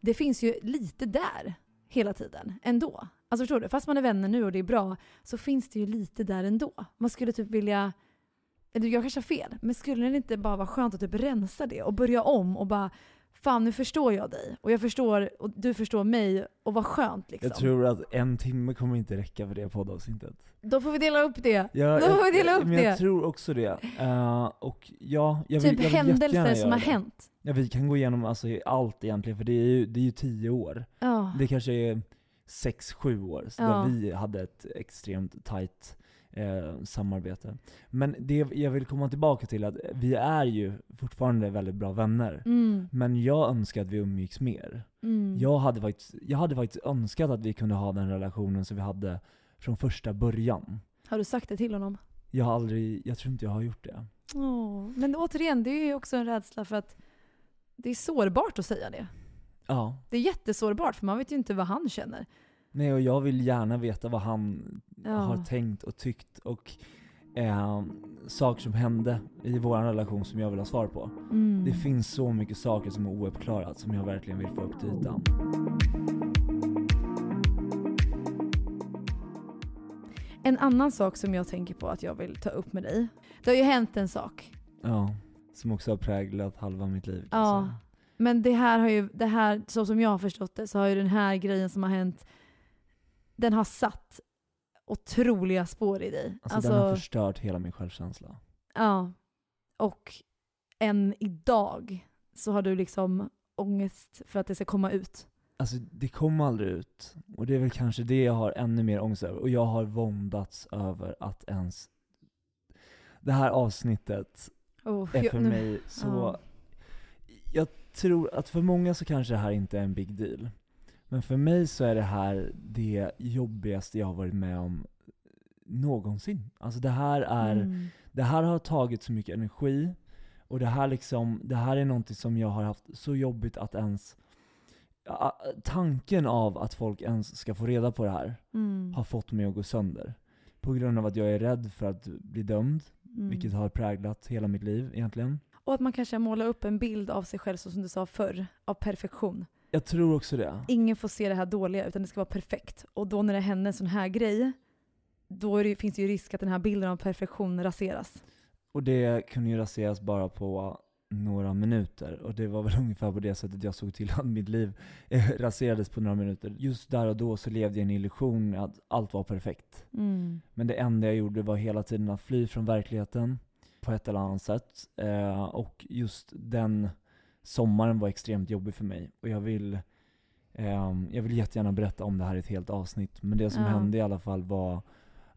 det finns ju lite där hela tiden ändå. Alltså förstår du? Fast man är vänner nu och det är bra så finns det ju lite där ändå. Man skulle typ vilja, eller jag kanske har fel, men skulle det inte bara vara skönt att typ rensa det och börja om och bara Fan nu förstår jag dig och jag förstår och du förstår mig och vad skönt liksom. Jag tror att en timme kommer inte räcka för det poddavsnittet. Då får vi dela upp det. Ja, Då får vi dela upp men det. jag tror också det. Eh, och ja, jag vill, typ jag vill händelser som har det. hänt. Ja, vi kan gå igenom alltså allt egentligen, för det är ju, det är ju tio år. Ja. Det kanske är 6-7 år, så där vi hade ett extremt tight eh, samarbete. Men det jag vill komma tillbaka till att vi är ju fortfarande väldigt bra vänner. Mm. Men jag önskar att vi umgicks mer. Mm. Jag, hade faktiskt, jag hade faktiskt önskat att vi kunde ha den relationen som vi hade från första början. Har du sagt det till honom? Jag har aldrig, jag tror inte jag har gjort det. Åh, Men återigen, det är ju också en rädsla för att det är sårbart att säga det. Ja. Det är jättesårbart för man vet ju inte vad han känner. Nej, och jag vill gärna veta vad han Ja. har tänkt och tyckt och eh, saker som hände i vår relation som jag vill ha svar på. Mm. Det finns så mycket saker som är ouppklarat som jag verkligen vill få upp till ytan. En annan sak som jag tänker på att jag vill ta upp med dig. Det har ju hänt en sak. Ja, som också har präglat halva mitt liv. Ja. säga. Men det här har ju, det här, så som jag har förstått det, så har ju den här grejen som har hänt, den har satt otroliga spår i dig. Alltså, den har förstört hela min självkänsla. Ja. Och än idag så har du liksom ångest för att det ska komma ut. Alltså det kom aldrig ut. Och det är väl kanske det jag har ännu mer ångest över. Och jag har våndats över att ens... Det här avsnittet Oh, är jag- för nu- mig så... ja. Jag tror att för många så kanske det här inte är en big deal. Men för mig så är det här det jobbigaste jag har varit med om någonsin. Alltså det här är... Mm. Det här har tagit så mycket energi. Och det här liksom, det här är någonting som jag har haft så jobbigt att ens... Tanken av att folk ens ska få reda på det här Mm. har fått mig att gå sönder. På grund av att jag är rädd för att bli dömd, Mm. vilket har präglat hela mitt liv egentligen. Och att man kanske målar upp en bild av sig själv, så som du sa förr, av perfektion. Jag tror också det. Ingen får se det här dåliga, utan det ska vara perfekt. Och då när det händer en sån här grej, då det, finns det ju risk att den här bilden av perfektion raseras. Och det kunde ju raseras bara på några minuter. Och det var väl ungefär på det sättet jag såg till att mitt liv eh, raserades på några minuter. Just där och då så levde jag i en illusion att allt var perfekt. Mm. Men det enda jag gjorde var hela tiden att fly från verkligheten på ett eller annat sätt. Eh, och just den sommaren var extremt jobbig för mig. Och jag vill, ehm, jag vill jättegärna berätta om det här i ett helt avsnitt. Men det som Ja. hände i alla fall var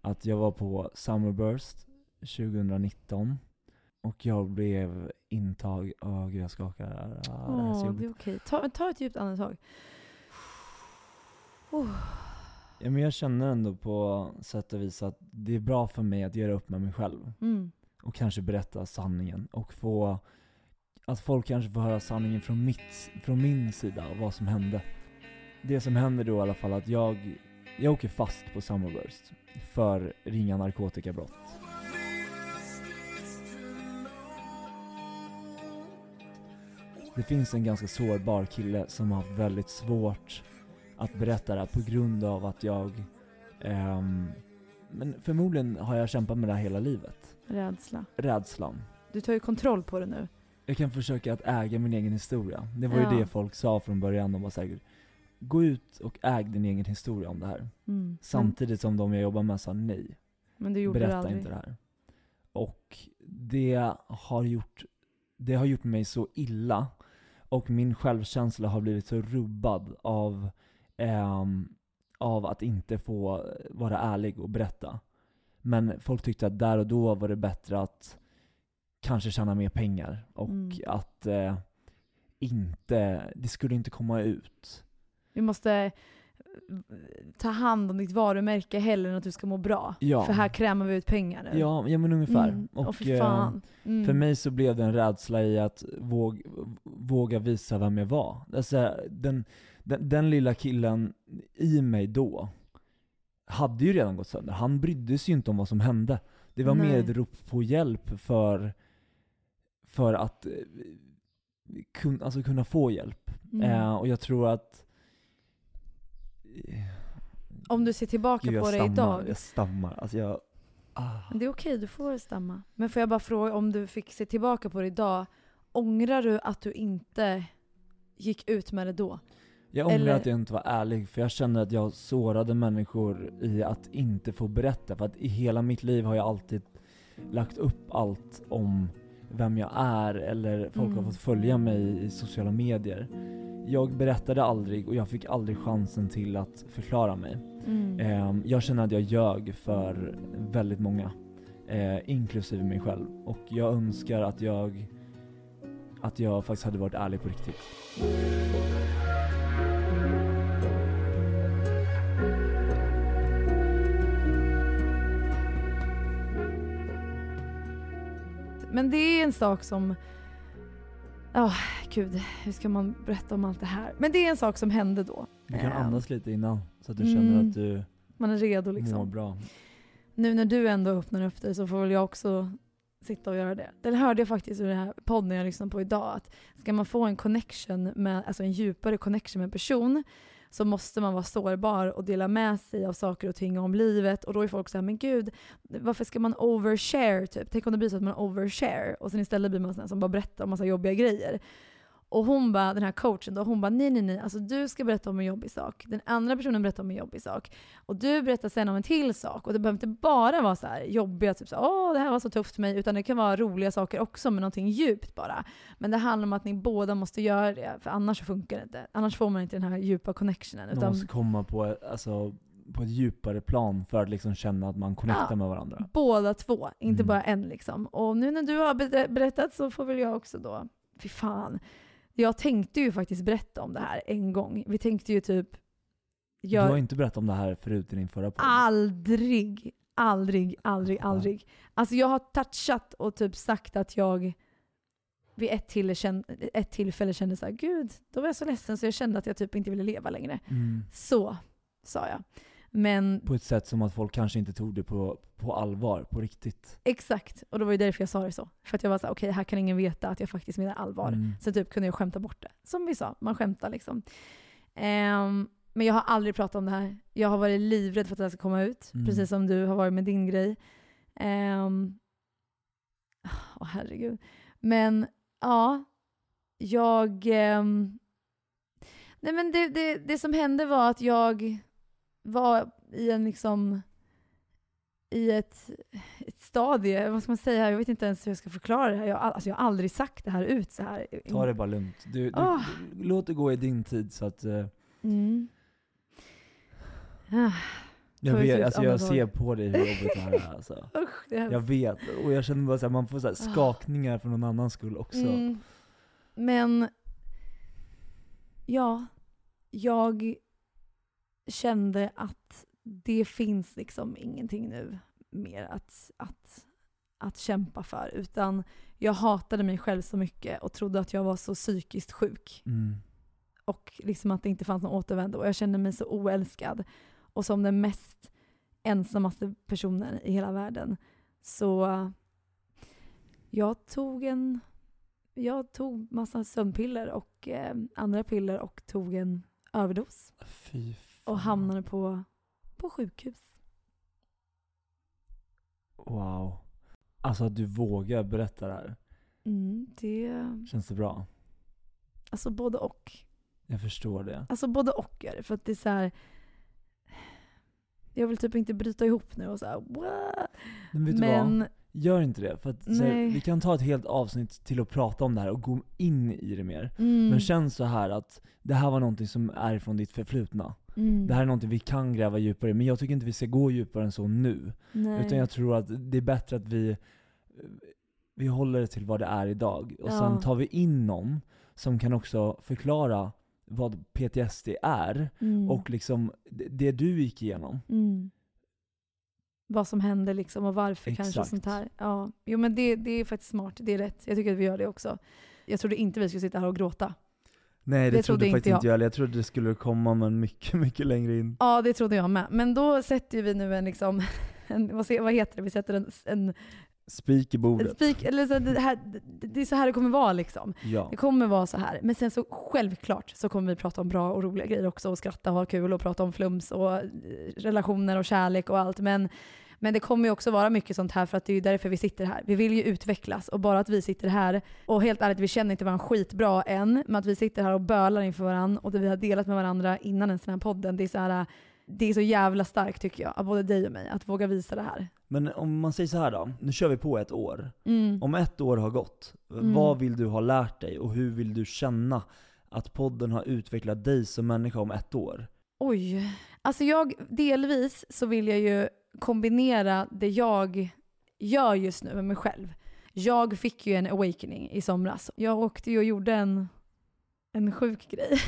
att jag var på Summerburst 2019. Och jag blev intag... Åh gud jag skakar. Ah, det är så Åh, jobbigt. det är okej. Ta, ta ett djupt andetag. Oh. Ja, men jag känner ändå på sätt och vis att det är bra för mig att göra upp med mig själv. Mm. Och kanske berätta sanningen. Och få, att folk kanske får höra sanningen från, mitt, från min sida av vad som hände. Det som händer då i alla fall att jag, jag åker fast på Summerburst för ringa narkotikabrott. Det finns en ganska sårbar kille som har haft väldigt svårt att berätta det här på grund av att jag ehm, men förmodligen har jag kämpat med det här hela livet. Rädsla. Rädslan. Du tar ju kontroll på det nu. Jag kan försöka att äga min egen historia. Det var Ja. ju det folk sa från början. De var säkert Gå ut och äg din egen historia om det här. Mm. Samtidigt som de jag jobbar med sa nej. Men du gjorde det Berätta aldrig. inte det här. Och det har gjort, det har gjort mig så illa. Och min självkänsla har blivit så rubbad av, ehm, av att inte få vara ärlig och berätta. Men folk tyckte att där och då var det bättre att kanske tjäna mer pengar och Mm. att eh, inte, det skulle inte komma ut. Vi måste eh, ta hand om ditt varumärke hellre än att du ska må bra. Ja. För här krämar vi ut pengar nu. Ja, ja men ungefär. Mm. Och, fy eh, fan. Mm. För mig så blev det en rädsla i att våg, våga visa vem jag var. Alltså, den, den, den lilla killen i mig då hade ju redan gått sönder. Han brydde sig ju inte om vad som hände. Det var Nej. mer ett rop på hjälp för, för att eh, kun, alltså kunna få hjälp. Mm. Eh, och jag tror att Om du ser tillbaka Gud, på det stammar, idag. Jag stammar. Alltså jag, ah. Det är okej, du får stamma. Men får jag bara fråga, om du fick se tillbaka på det idag, ångrar du att du inte gick ut med det då? Jag ångrar Eller- att jag inte var ärlig, för jag känner att jag sårade människor i att inte få berätta. För att i hela mitt liv har jag alltid lagt upp allt om vem jag är eller folk har Mm. fått följa mig i sociala medier. Jag berättade aldrig och jag fick aldrig chansen till att förklara mig. Mm. Ehm, jag känner att jag ljög för väldigt många, eh, inklusive mig själv. Och jag önskar att jag, att jag faktiskt hade varit ärlig på riktigt. Men det är en sak som... Ja, gud, hur ska man berätta om allt det här? Men det är en sak som hände då. Du kan Ehm, andas lite innan så att du mm. känner att du Man är redo mår liksom. bra. Nu när du ändå öppnar upp dig så får väl jag också sitta och göra det. Det hörde jag faktiskt i den här podden jag lyssnade på idag. Att ska man få en connection med, alltså en djupare connection med en person så måste man vara sårbar och dela med sig av saker och ting om livet. Och då är folk såhär, men gud, varför ska man overshare? Typ? Tänk om det blir så att man overshare och sen istället blir man sån som bara berättar om massa jobbiga grejer. Och hon bara, den här coachen då, hon bara nej nej nej, alltså du ska berätta om en jobbig sak. Den andra personen berättar om en jobbig sak. Och du berättar sen om en till sak. Och det behöver inte bara vara så här jobbiga, typ så åh det här var så tufft för mig, utan det kan vara roliga saker också med någonting djupt bara. Men det handlar om att ni båda måste göra det, för annars funkar det inte. Annars får man inte den här djupa connectionen. Man Utan måste komma på, alltså, på ett djupare plan för att liksom känna att man connectar Ja. med varandra. båda två, inte Mm. bara en liksom. Och nu när du har ber- berättat så får väl jag också då. Fy fan. Jag tänkte ju faktiskt berätta om det här en gång. Vi tänkte ju typ... Du har inte berättat om det här förut i din förra podd. Aldrig, aldrig, aldrig, aldrig. Alltså jag har touchat och typ sagt att jag vid ett, till, ett tillfälle kände så här, gud, då var jag så ledsen så jag kände att jag typ inte ville leva längre. Mm. Så sa jag. Men På ett sätt som att folk kanske inte tog det på, på allvar, på riktigt. exakt, och det var ju därför jag sa det så. För att jag var så här, okej här kan ingen veta att jag faktiskt menar allvar. Mm. Så typ kunde jag skämta bort det. Som vi sa, man skämtar liksom. Ehm, men jag har aldrig pratat om det här. Jag har varit livrädd för att det här ska komma ut. Mm. Precis som du har varit med din grej. Ehm, Åh herregud. Men ja, jag... ehm, nej men det, det, det som hände var att jag var i en liksom i ett, ett stadie, vad ska man säga, jag vet inte ens hur jag ska förklara det här. Jag, alltså jag har aldrig sagt det här ut så här. Ta det bara lugnt. Du, du, du, låt det gå i din tid så att... eh, Mm. Ah, jag vet, alltså jag ser på dig hur jobbigt det här är alltså. usch, det är Jag vet, och jag känner bara såhär, man får så här Ah. skakningar för någon annans skull också. Mm. Men ja, jag kände att det finns liksom ingenting nu mer att, att, att kämpa för. Utan jag hatade mig själv så mycket och trodde att jag var så psykiskt sjuk. Mm. Och liksom att det inte fanns någon återvändo. Och jag kände mig så oälskad. Och som den mest ensammaste personen i hela världen. Så jag tog en... Jag tog massa sömnpiller och eh, andra piller och tog en överdos. Fy. Och hamnade på, på sjukhus. Wow. Alltså att du vågar berätta det här. Mm, det... Känns det bra? Alltså både och. Jag förstår det. Alltså både och är det. För att det är så här... Jag vill typ inte bryta ihop nu och så här, what? Men vet du Men vad? Gör inte det. För att, här, vi kan ta ett helt avsnitt till att prata om det här och gå in i det mer. Mm. Men känn så här att det här var någonting som är från ditt förflutna. Mm. Det här är någonting vi kan gräva djupare i, men jag tycker inte vi ska gå djupare än så nu. Nej. Utan jag tror att det är bättre att vi, vi håller det till vad det är idag. Och Ja. sen tar vi in någon som kan också förklara vad PTSD är Mm. och liksom det- du gick igenom. Mm. Vad som hände liksom och varför kanske Exakt. sånt här. Ja. Jo men det, det är faktiskt smart, det är rätt. Jag tycker att vi gör det också. Jag trodde inte vi skulle sitta här och gråta. Nej det, Det trodde trodde faktiskt inte jag heller. Jag trodde det skulle komma men mycket, mycket längre in. Ja det trodde jag med. Men då sätter vi nu en liksom, en, vad, heter det, vi sätter en, en, Spik i bordet. spik, eller så, det, här, det, det är så här det kommer vara liksom. Ja. Det kommer vara så här. Men sen så självklart så kommer vi prata om bra och roliga grejer också och skratta och ha kul och prata om flums och eh, relationer och kärlek och allt. Men, men det kommer ju också vara mycket sånt här för att det är ju därför vi sitter här. Vi vill ju utvecklas och bara att vi sitter här och helt ärligt, vi känner inte varandra skitbra än, men att vi sitter här och bölar inför varandra och det vi har delat med varandra innan en sån här podden, det är så här det är så jävla starkt tycker jag, av både dig och mig, att våga visa det här. Men om man säger så här då, nu kör vi på ett år. Mm. Om ett år har gått, Mm. vad vill du ha lärt dig och hur vill du känna att podden har utvecklat dig som människa om ett år? Oj. Alltså jag, delvis så vill jag ju kombinera det jag gör just nu med mig själv. Jag fick ju en awakening i somras. Jag åkte ju och gjorde en, en sjuk grej.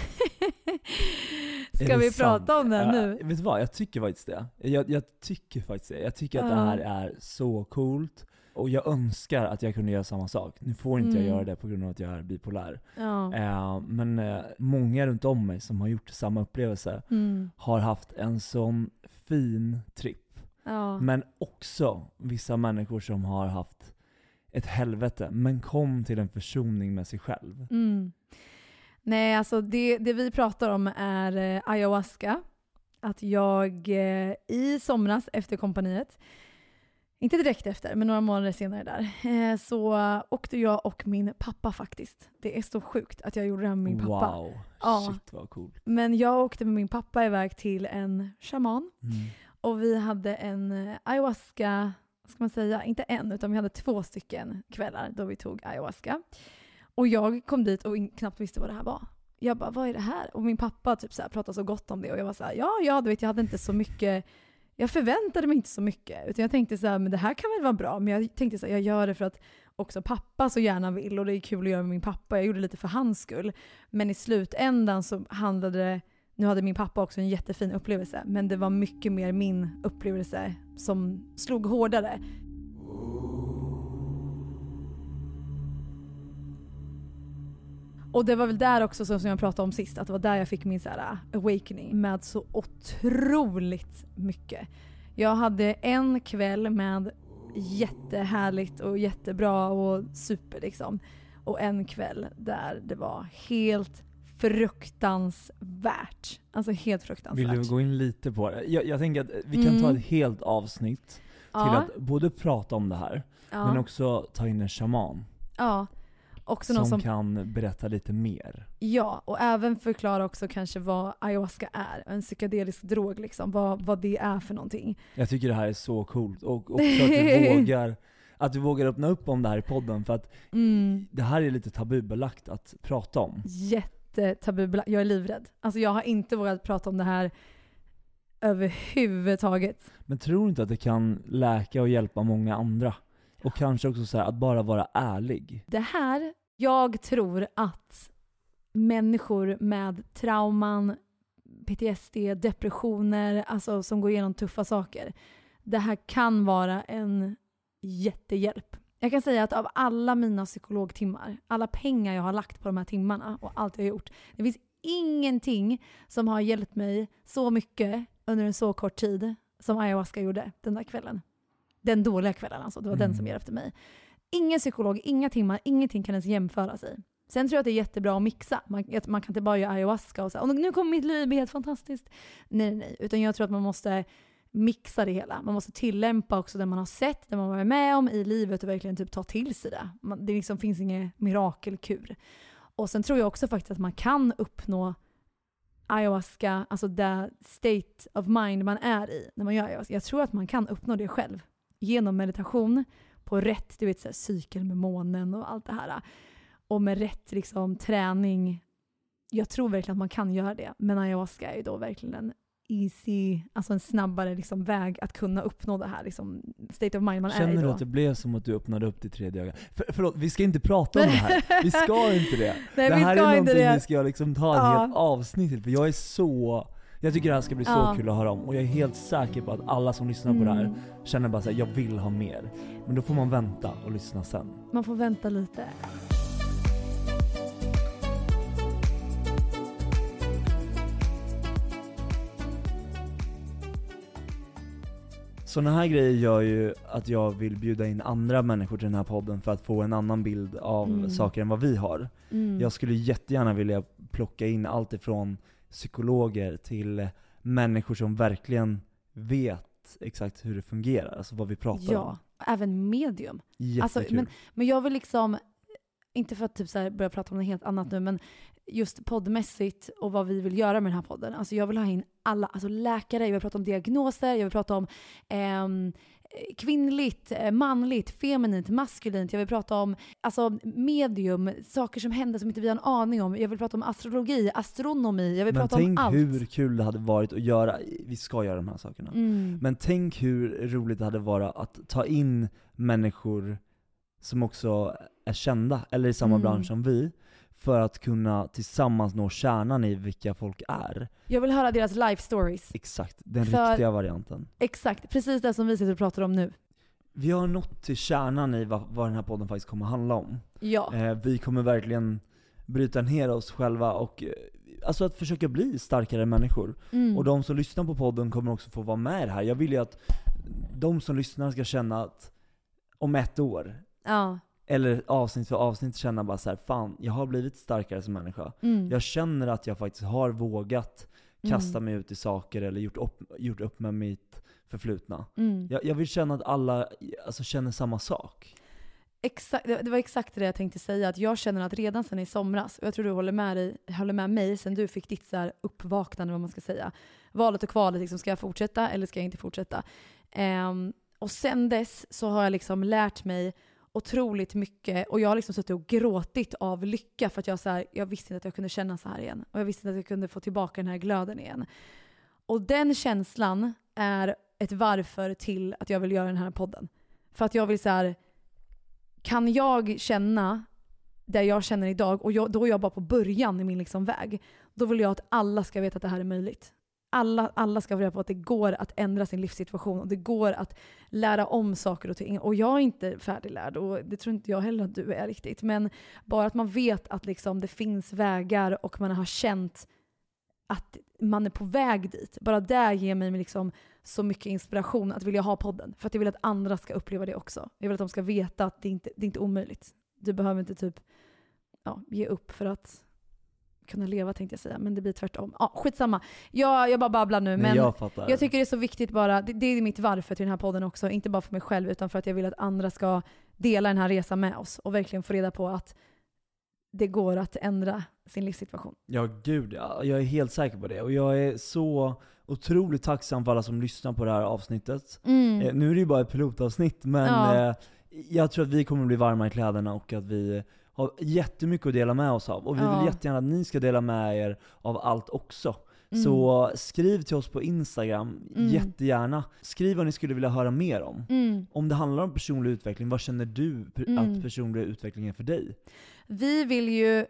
Ska vi sant? prata om den nu? vet du vad, jag tycker faktiskt det. Jag, jag tycker faktiskt det. Jag tycker att Ja. det här är så coolt. Och jag önskar att jag kunde göra samma sak. Nu får inte jag Mm. göra det på grund av att jag är bipolär. Ja. Eh, men eh, många runt om mig som har gjort samma upplevelse Mm. har haft en sån fin tripp. Ja. Men också vissa människor som har haft ett helvete, men kom till en försoning med sig själv. Mm. Nej, alltså det, det vi pratar om är eh, ayahuasca. Att jag eh, i somras efter kompaniet, inte direkt efter, men några månader senare där, eh, så åkte jag och min pappa faktiskt. Det är så sjukt att jag gjorde det här med min pappa. Wow, Ja. shit vad coolt. Men jag åkte med min pappa iväg till en shaman Mm och vi hade en eh, ayahuasca, vad ska man säga, inte en utan vi hade två stycken kvällar då vi tog ayahuasca. Och jag kom dit och knappt visste vad det här var. Jag bara, vad är det här? Och min pappa typ så här, pratade så gott om det och jag var så här, ja, ja, du vet jag hade inte så mycket, jag förväntade mig inte så mycket. Utan jag tänkte så här, men det här kan väl vara bra. Men jag tänkte så här, jag gör det för att också pappa så gärna vill och det är kul att göra med min pappa. Jag gjorde det lite för hans skull. Men i slutändan så handlade det nu hade min pappa också en jättefin upplevelse, men det var mycket mer min upplevelse som slog hårdare. Och det var väl där också som jag pratade om sist, att det var där jag fick min så här äh, awakening med så otroligt mycket. Jag hade en kväll med jättehärligt och jättebra och super liksom. Och en kväll där det var helt fruktansvärt. Alltså helt fruktansvärt. Vill du gå in lite på det? Jag, jag tänker att vi kan ta Mm. ett helt avsnitt till Ja. att både prata om det här, Ja. men också ta in en shaman. Ja. Också Som, någon som, kan berätta lite mer. ja, och även förklara också kanske vad ayahuasca är. En psykedelisk drog liksom. Vad, vad det är för någonting. Jag tycker det här är så coolt, och också att du vågar att du vågar öppna upp om det här i podden, för att Mm. det här är lite tabubelagt att prata om. Jättetabubelagt. Jag är livrädd. Alltså jag har inte vågat prata om det här överhuvudtaget. Men tror du inte att det kan läka och hjälpa många andra? Och kanske också så här, att bara vara ärlig. Det här, jag tror att människor med trauman, PTSD, depressioner, alltså som går igenom tuffa saker. Det här kan vara en jättehjälp. Jag kan säga att av alla mina psykologtimmar, alla pengar jag har lagt på de här timmarna och allt jag har gjort, det finns ingenting som har hjälpt mig så mycket under en så kort tid som ayahuasca gjorde den där kvällen. Den dåliga kvällen alltså, det var den Mm. som hjälpte mig. Ingen psykolog, inga timmar, ingenting kan ens jämföra sig. Sen tror jag att det är jättebra att mixa. Man, man kan inte bara göra ayahuasca och säga och nu kommer mitt liv bli helt fantastiskt. Nej, nej, nej. Utan jag tror att man måste mixa det hela. Man måste tillämpa också det man har sett, det man varit med om i livet och verkligen typ ta till sig det. Det liksom finns ingen mirakelkur. Och sen tror jag också faktiskt att man kan uppnå ayahuasca, alltså det state of mind man är i när man gör ayahuasca. Jag tror att man kan uppnå det själv genom meditation på rätt du vet, så här, cykel med månen och allt det här. Och med rätt liksom, träning. Jag tror verkligen att man kan göra det. Men ayahuasca är ju då verkligen en easy, alltså en snabbare liksom, väg att kunna uppnå det här liksom, state of mind man är i Känner du att det blev som att du öppnade upp ditt tredje öga? För, förlåt, vi ska inte prata om det här. Vi ska inte det. Nej, det här är någonting det. vi ska liksom ta ett Ja. helt avsnitt till, för jag är så... Jag tycker det här ska bli så Ja. kul att höra om, och jag är helt säker på att alla som lyssnar på det här Mm. känner bara såhär, jag vill ha mer. Men då får man vänta och lyssna sen. Man får vänta lite. Sådana här grejer gör ju att jag vill bjuda in andra människor till den här podden för att få en annan bild av Mm. saker än vad vi har. Mm. Jag skulle jättegärna vilja plocka in allt ifrån psykologer till människor som verkligen vet exakt hur det fungerar, alltså vad vi pratar Ja, om. även medium. Jättekul. Alltså, men, men jag vill liksom, inte för att typ så börja prata om något helt annat nu, men just poddmässigt och vad vi vill göra med den här podden. Alltså jag vill ha in alla, alltså läkare, jag vill prata om diagnoser, jag vill prata om ehm, kvinnligt, eh, manligt, feminint, maskulint. Jag vill prata om alltså, medium, saker som händer som inte vi har en aning om. Jag vill prata om astrologi, astronomi, jag vill Men prata tänk om allt. hur kul det hade varit att göra, vi ska göra de här sakerna. Mm. Men tänk hur roligt det hade varit att ta in människor som också är kända, eller i samma Mm. bransch som vi, för att kunna tillsammans nå kärnan i vilka folk är. Jag vill höra deras life stories. Exakt, den För- riktiga varianten. Exakt, precis det som vi sitter och pratar om nu. Vi har nått till kärnan i vad, vad den här podden faktiskt kommer handla om. Ja. Eh, vi kommer verkligen bryta ner oss själva och eh, alltså att försöka bli starkare människor. Mm. Och de som lyssnar på podden kommer också få vara med i det här. Jag vill ju att de som lyssnar ska känna att om ett år, Ja. Eller avsnitt för avsnitt känna bara så här, fan, jag har blivit starkare som människa. Mm. Jag känner att jag faktiskt har vågat kasta Mm. mig ut i saker eller gjort upp, gjort upp med mitt förflutna. Mm. Jag, jag vill känna att alla alltså, känner samma sak. Exakt, det var exakt det jag tänkte säga, att jag känner att redan sen i somras, och jag tror du håller med, dig, håller med mig, sen du fick ditt så här uppvaknande, vad man ska säga. Valet och kvalet, liksom, ska jag fortsätta eller ska jag inte fortsätta? Ehm, och sen dess så har jag liksom lärt mig otroligt mycket och jag har liksom suttit och gråtit av lycka för att jag, så här, jag visste inte att jag kunde känna så här igen. Och jag visste inte att jag kunde få tillbaka den här glöden igen. Och den känslan är ett varför till att jag vill göra den här podden. För att jag vill så här, kan jag känna det jag känner idag, och jag, då är jag bara på början i min liksom väg, då vill jag att alla ska veta att det här är möjligt. Alla, alla ska få reda på att det går att ändra sin livssituation och det går att lära om saker och ting. Och jag är inte färdiglärd och det tror inte jag heller att du är riktigt. Men bara att man vet att liksom det finns vägar och man har känt att man är på väg dit. Bara det ger mig liksom så mycket inspiration att vilja ha podden. För att jag vill att andra ska uppleva det också. Jag vill att de ska veta att det inte det är inte omöjligt. Du behöver inte typ ja, ge upp för att kunna leva tänkte jag säga, men det blir tvärtom. Ja, skitsamma. Jag, jag bara babblar nu, men jag jag tycker det är så viktigt bara, det, det är mitt varför till den här podden också, inte bara för mig själv utan för att jag vill att andra ska dela den här resan med oss och verkligen få reda på att det går att ändra sin livssituation. Ja, gud ja. Jag är helt säker på det. Och jag är så otroligt tacksam för alla som lyssnar på det här avsnittet. Mm. Eh, nu är det ju bara ett pilotavsnitt, men Ja. eh, jag tror att vi kommer bli varma i kläderna och att vi har jättemycket att dela med oss av. Och vi Ja. vill jättegärna att ni ska dela med er av allt också. Mm. Så skriv till oss på Instagram, Mm. jättegärna. Skriv vad ni skulle vilja höra mer om. Mm. Om det handlar om personlig utveckling, vad känner du Mm. att personlig utveckling är för dig? Vi vill ju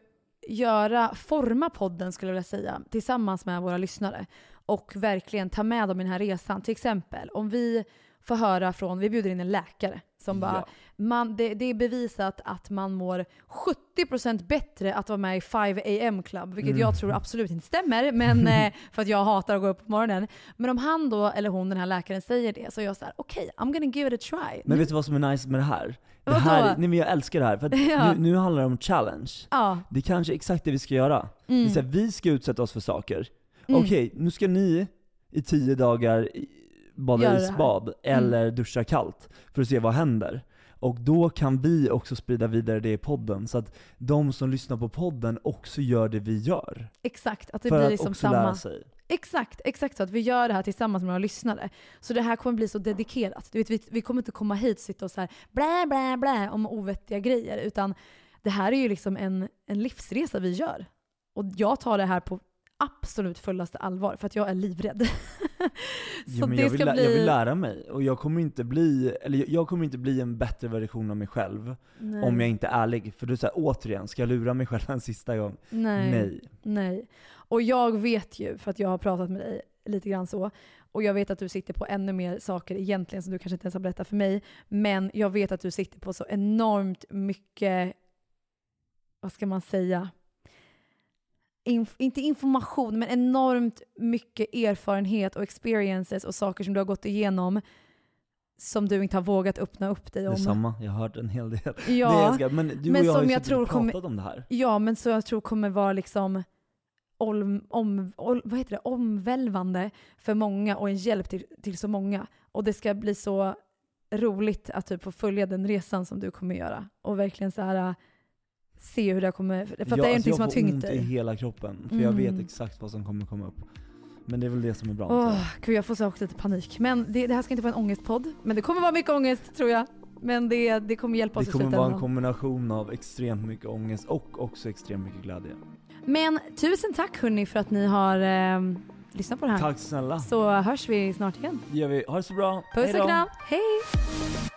göra, forma podden skulle jag vilja säga, tillsammans med våra lyssnare. Och verkligen ta med dem i den här resan. Till exempel om vi får höra från, vi bjuder in en läkare som bara, Ja. man, det, det är bevisat att man mår 70% bättre att vara med i 5 am club, vilket Mm. jag tror absolut inte stämmer, men, eh, för att jag hatar att gå upp på morgonen. Men om han då, eller hon, den här läkaren, säger det så är jag så här: okej, I'm gonna give it a try. Men vet du vad som är nice med det här? Det här nej men jag älskar det här, för Ja. nu, nu handlar det om challenge. Ja. Det är kanske exakt det vi ska göra. Det är Mm. så här, vi ska utsätta oss för saker. Mm. Okej, nu ska ni i tio dagar bada isbad, Mm. eller duscha kallt, för att se vad händer. Och då kan vi också sprida vidare det i podden, så att de som lyssnar på podden också gör det vi gör. Exakt, att det för blir att liksom också samma. lära sig. Exakt, exakt så. Att vi gör det här tillsammans med våra lyssnare. Så det här kommer bli så dedikerat. Du vet, vi, vi kommer inte komma hit och sitta och så här blä, blä, blä om ovettiga grejer. Utan det här är ju liksom en, en livsresa vi gör. Och jag tar det här på absolut fullaste allvar för att jag är livrädd. så Jo, men jag, vill, bli... jag vill lära mig, och jag kommer inte bli, eller jag kommer inte bli en bättre version av mig själv Nej. om jag inte är ärlig. För du säger återigen, ska jag lura mig själv en sista gång? Nej. Nej. Nej. Och jag vet ju, för att jag har pratat med dig lite grann så, och jag vet att du sitter på ännu mer saker egentligen som du kanske inte ens har berättat för mig, men jag vet att du sitter på så enormt mycket, vad ska man säga, Inf- inte information, men enormt mycket erfarenhet och experiences och saker som du har gått igenom som du inte har vågat öppna upp dig om. Detsamma, jag har hört en hel del. Ja, ska, men du men och jag har som ju jag tror pratat kommer- om det här. Ja, men så jag tror kommer vara liksom om, om, om, vad heter det? omvälvande för många och en hjälp till, till så många. Och det ska bli så roligt att typ få följa den resan som du kommer göra. Och verkligen så här, se hur det kommer... För att jag, det är alltså någonting som har jag får tyngt ont i dig. hela kroppen. För jag vet Mm. exakt vad som kommer komma upp. Men det är väl det som är bra. Åh, gud jag får så också lite panik. Men det, det här ska inte vara en ångestpodd. Men det kommer vara mycket ångest tror jag. Men det, det kommer hjälpa oss Det i kommer vara slutändan. en kombination av extremt mycket ångest och också extremt mycket glädje. Men tusen tack hörni för att ni har eh, lyssnat på det här. Tack snälla. Så hörs vi snart igen. Det gör vi. Ha det så bra. Puss Hej då. och kram, hej!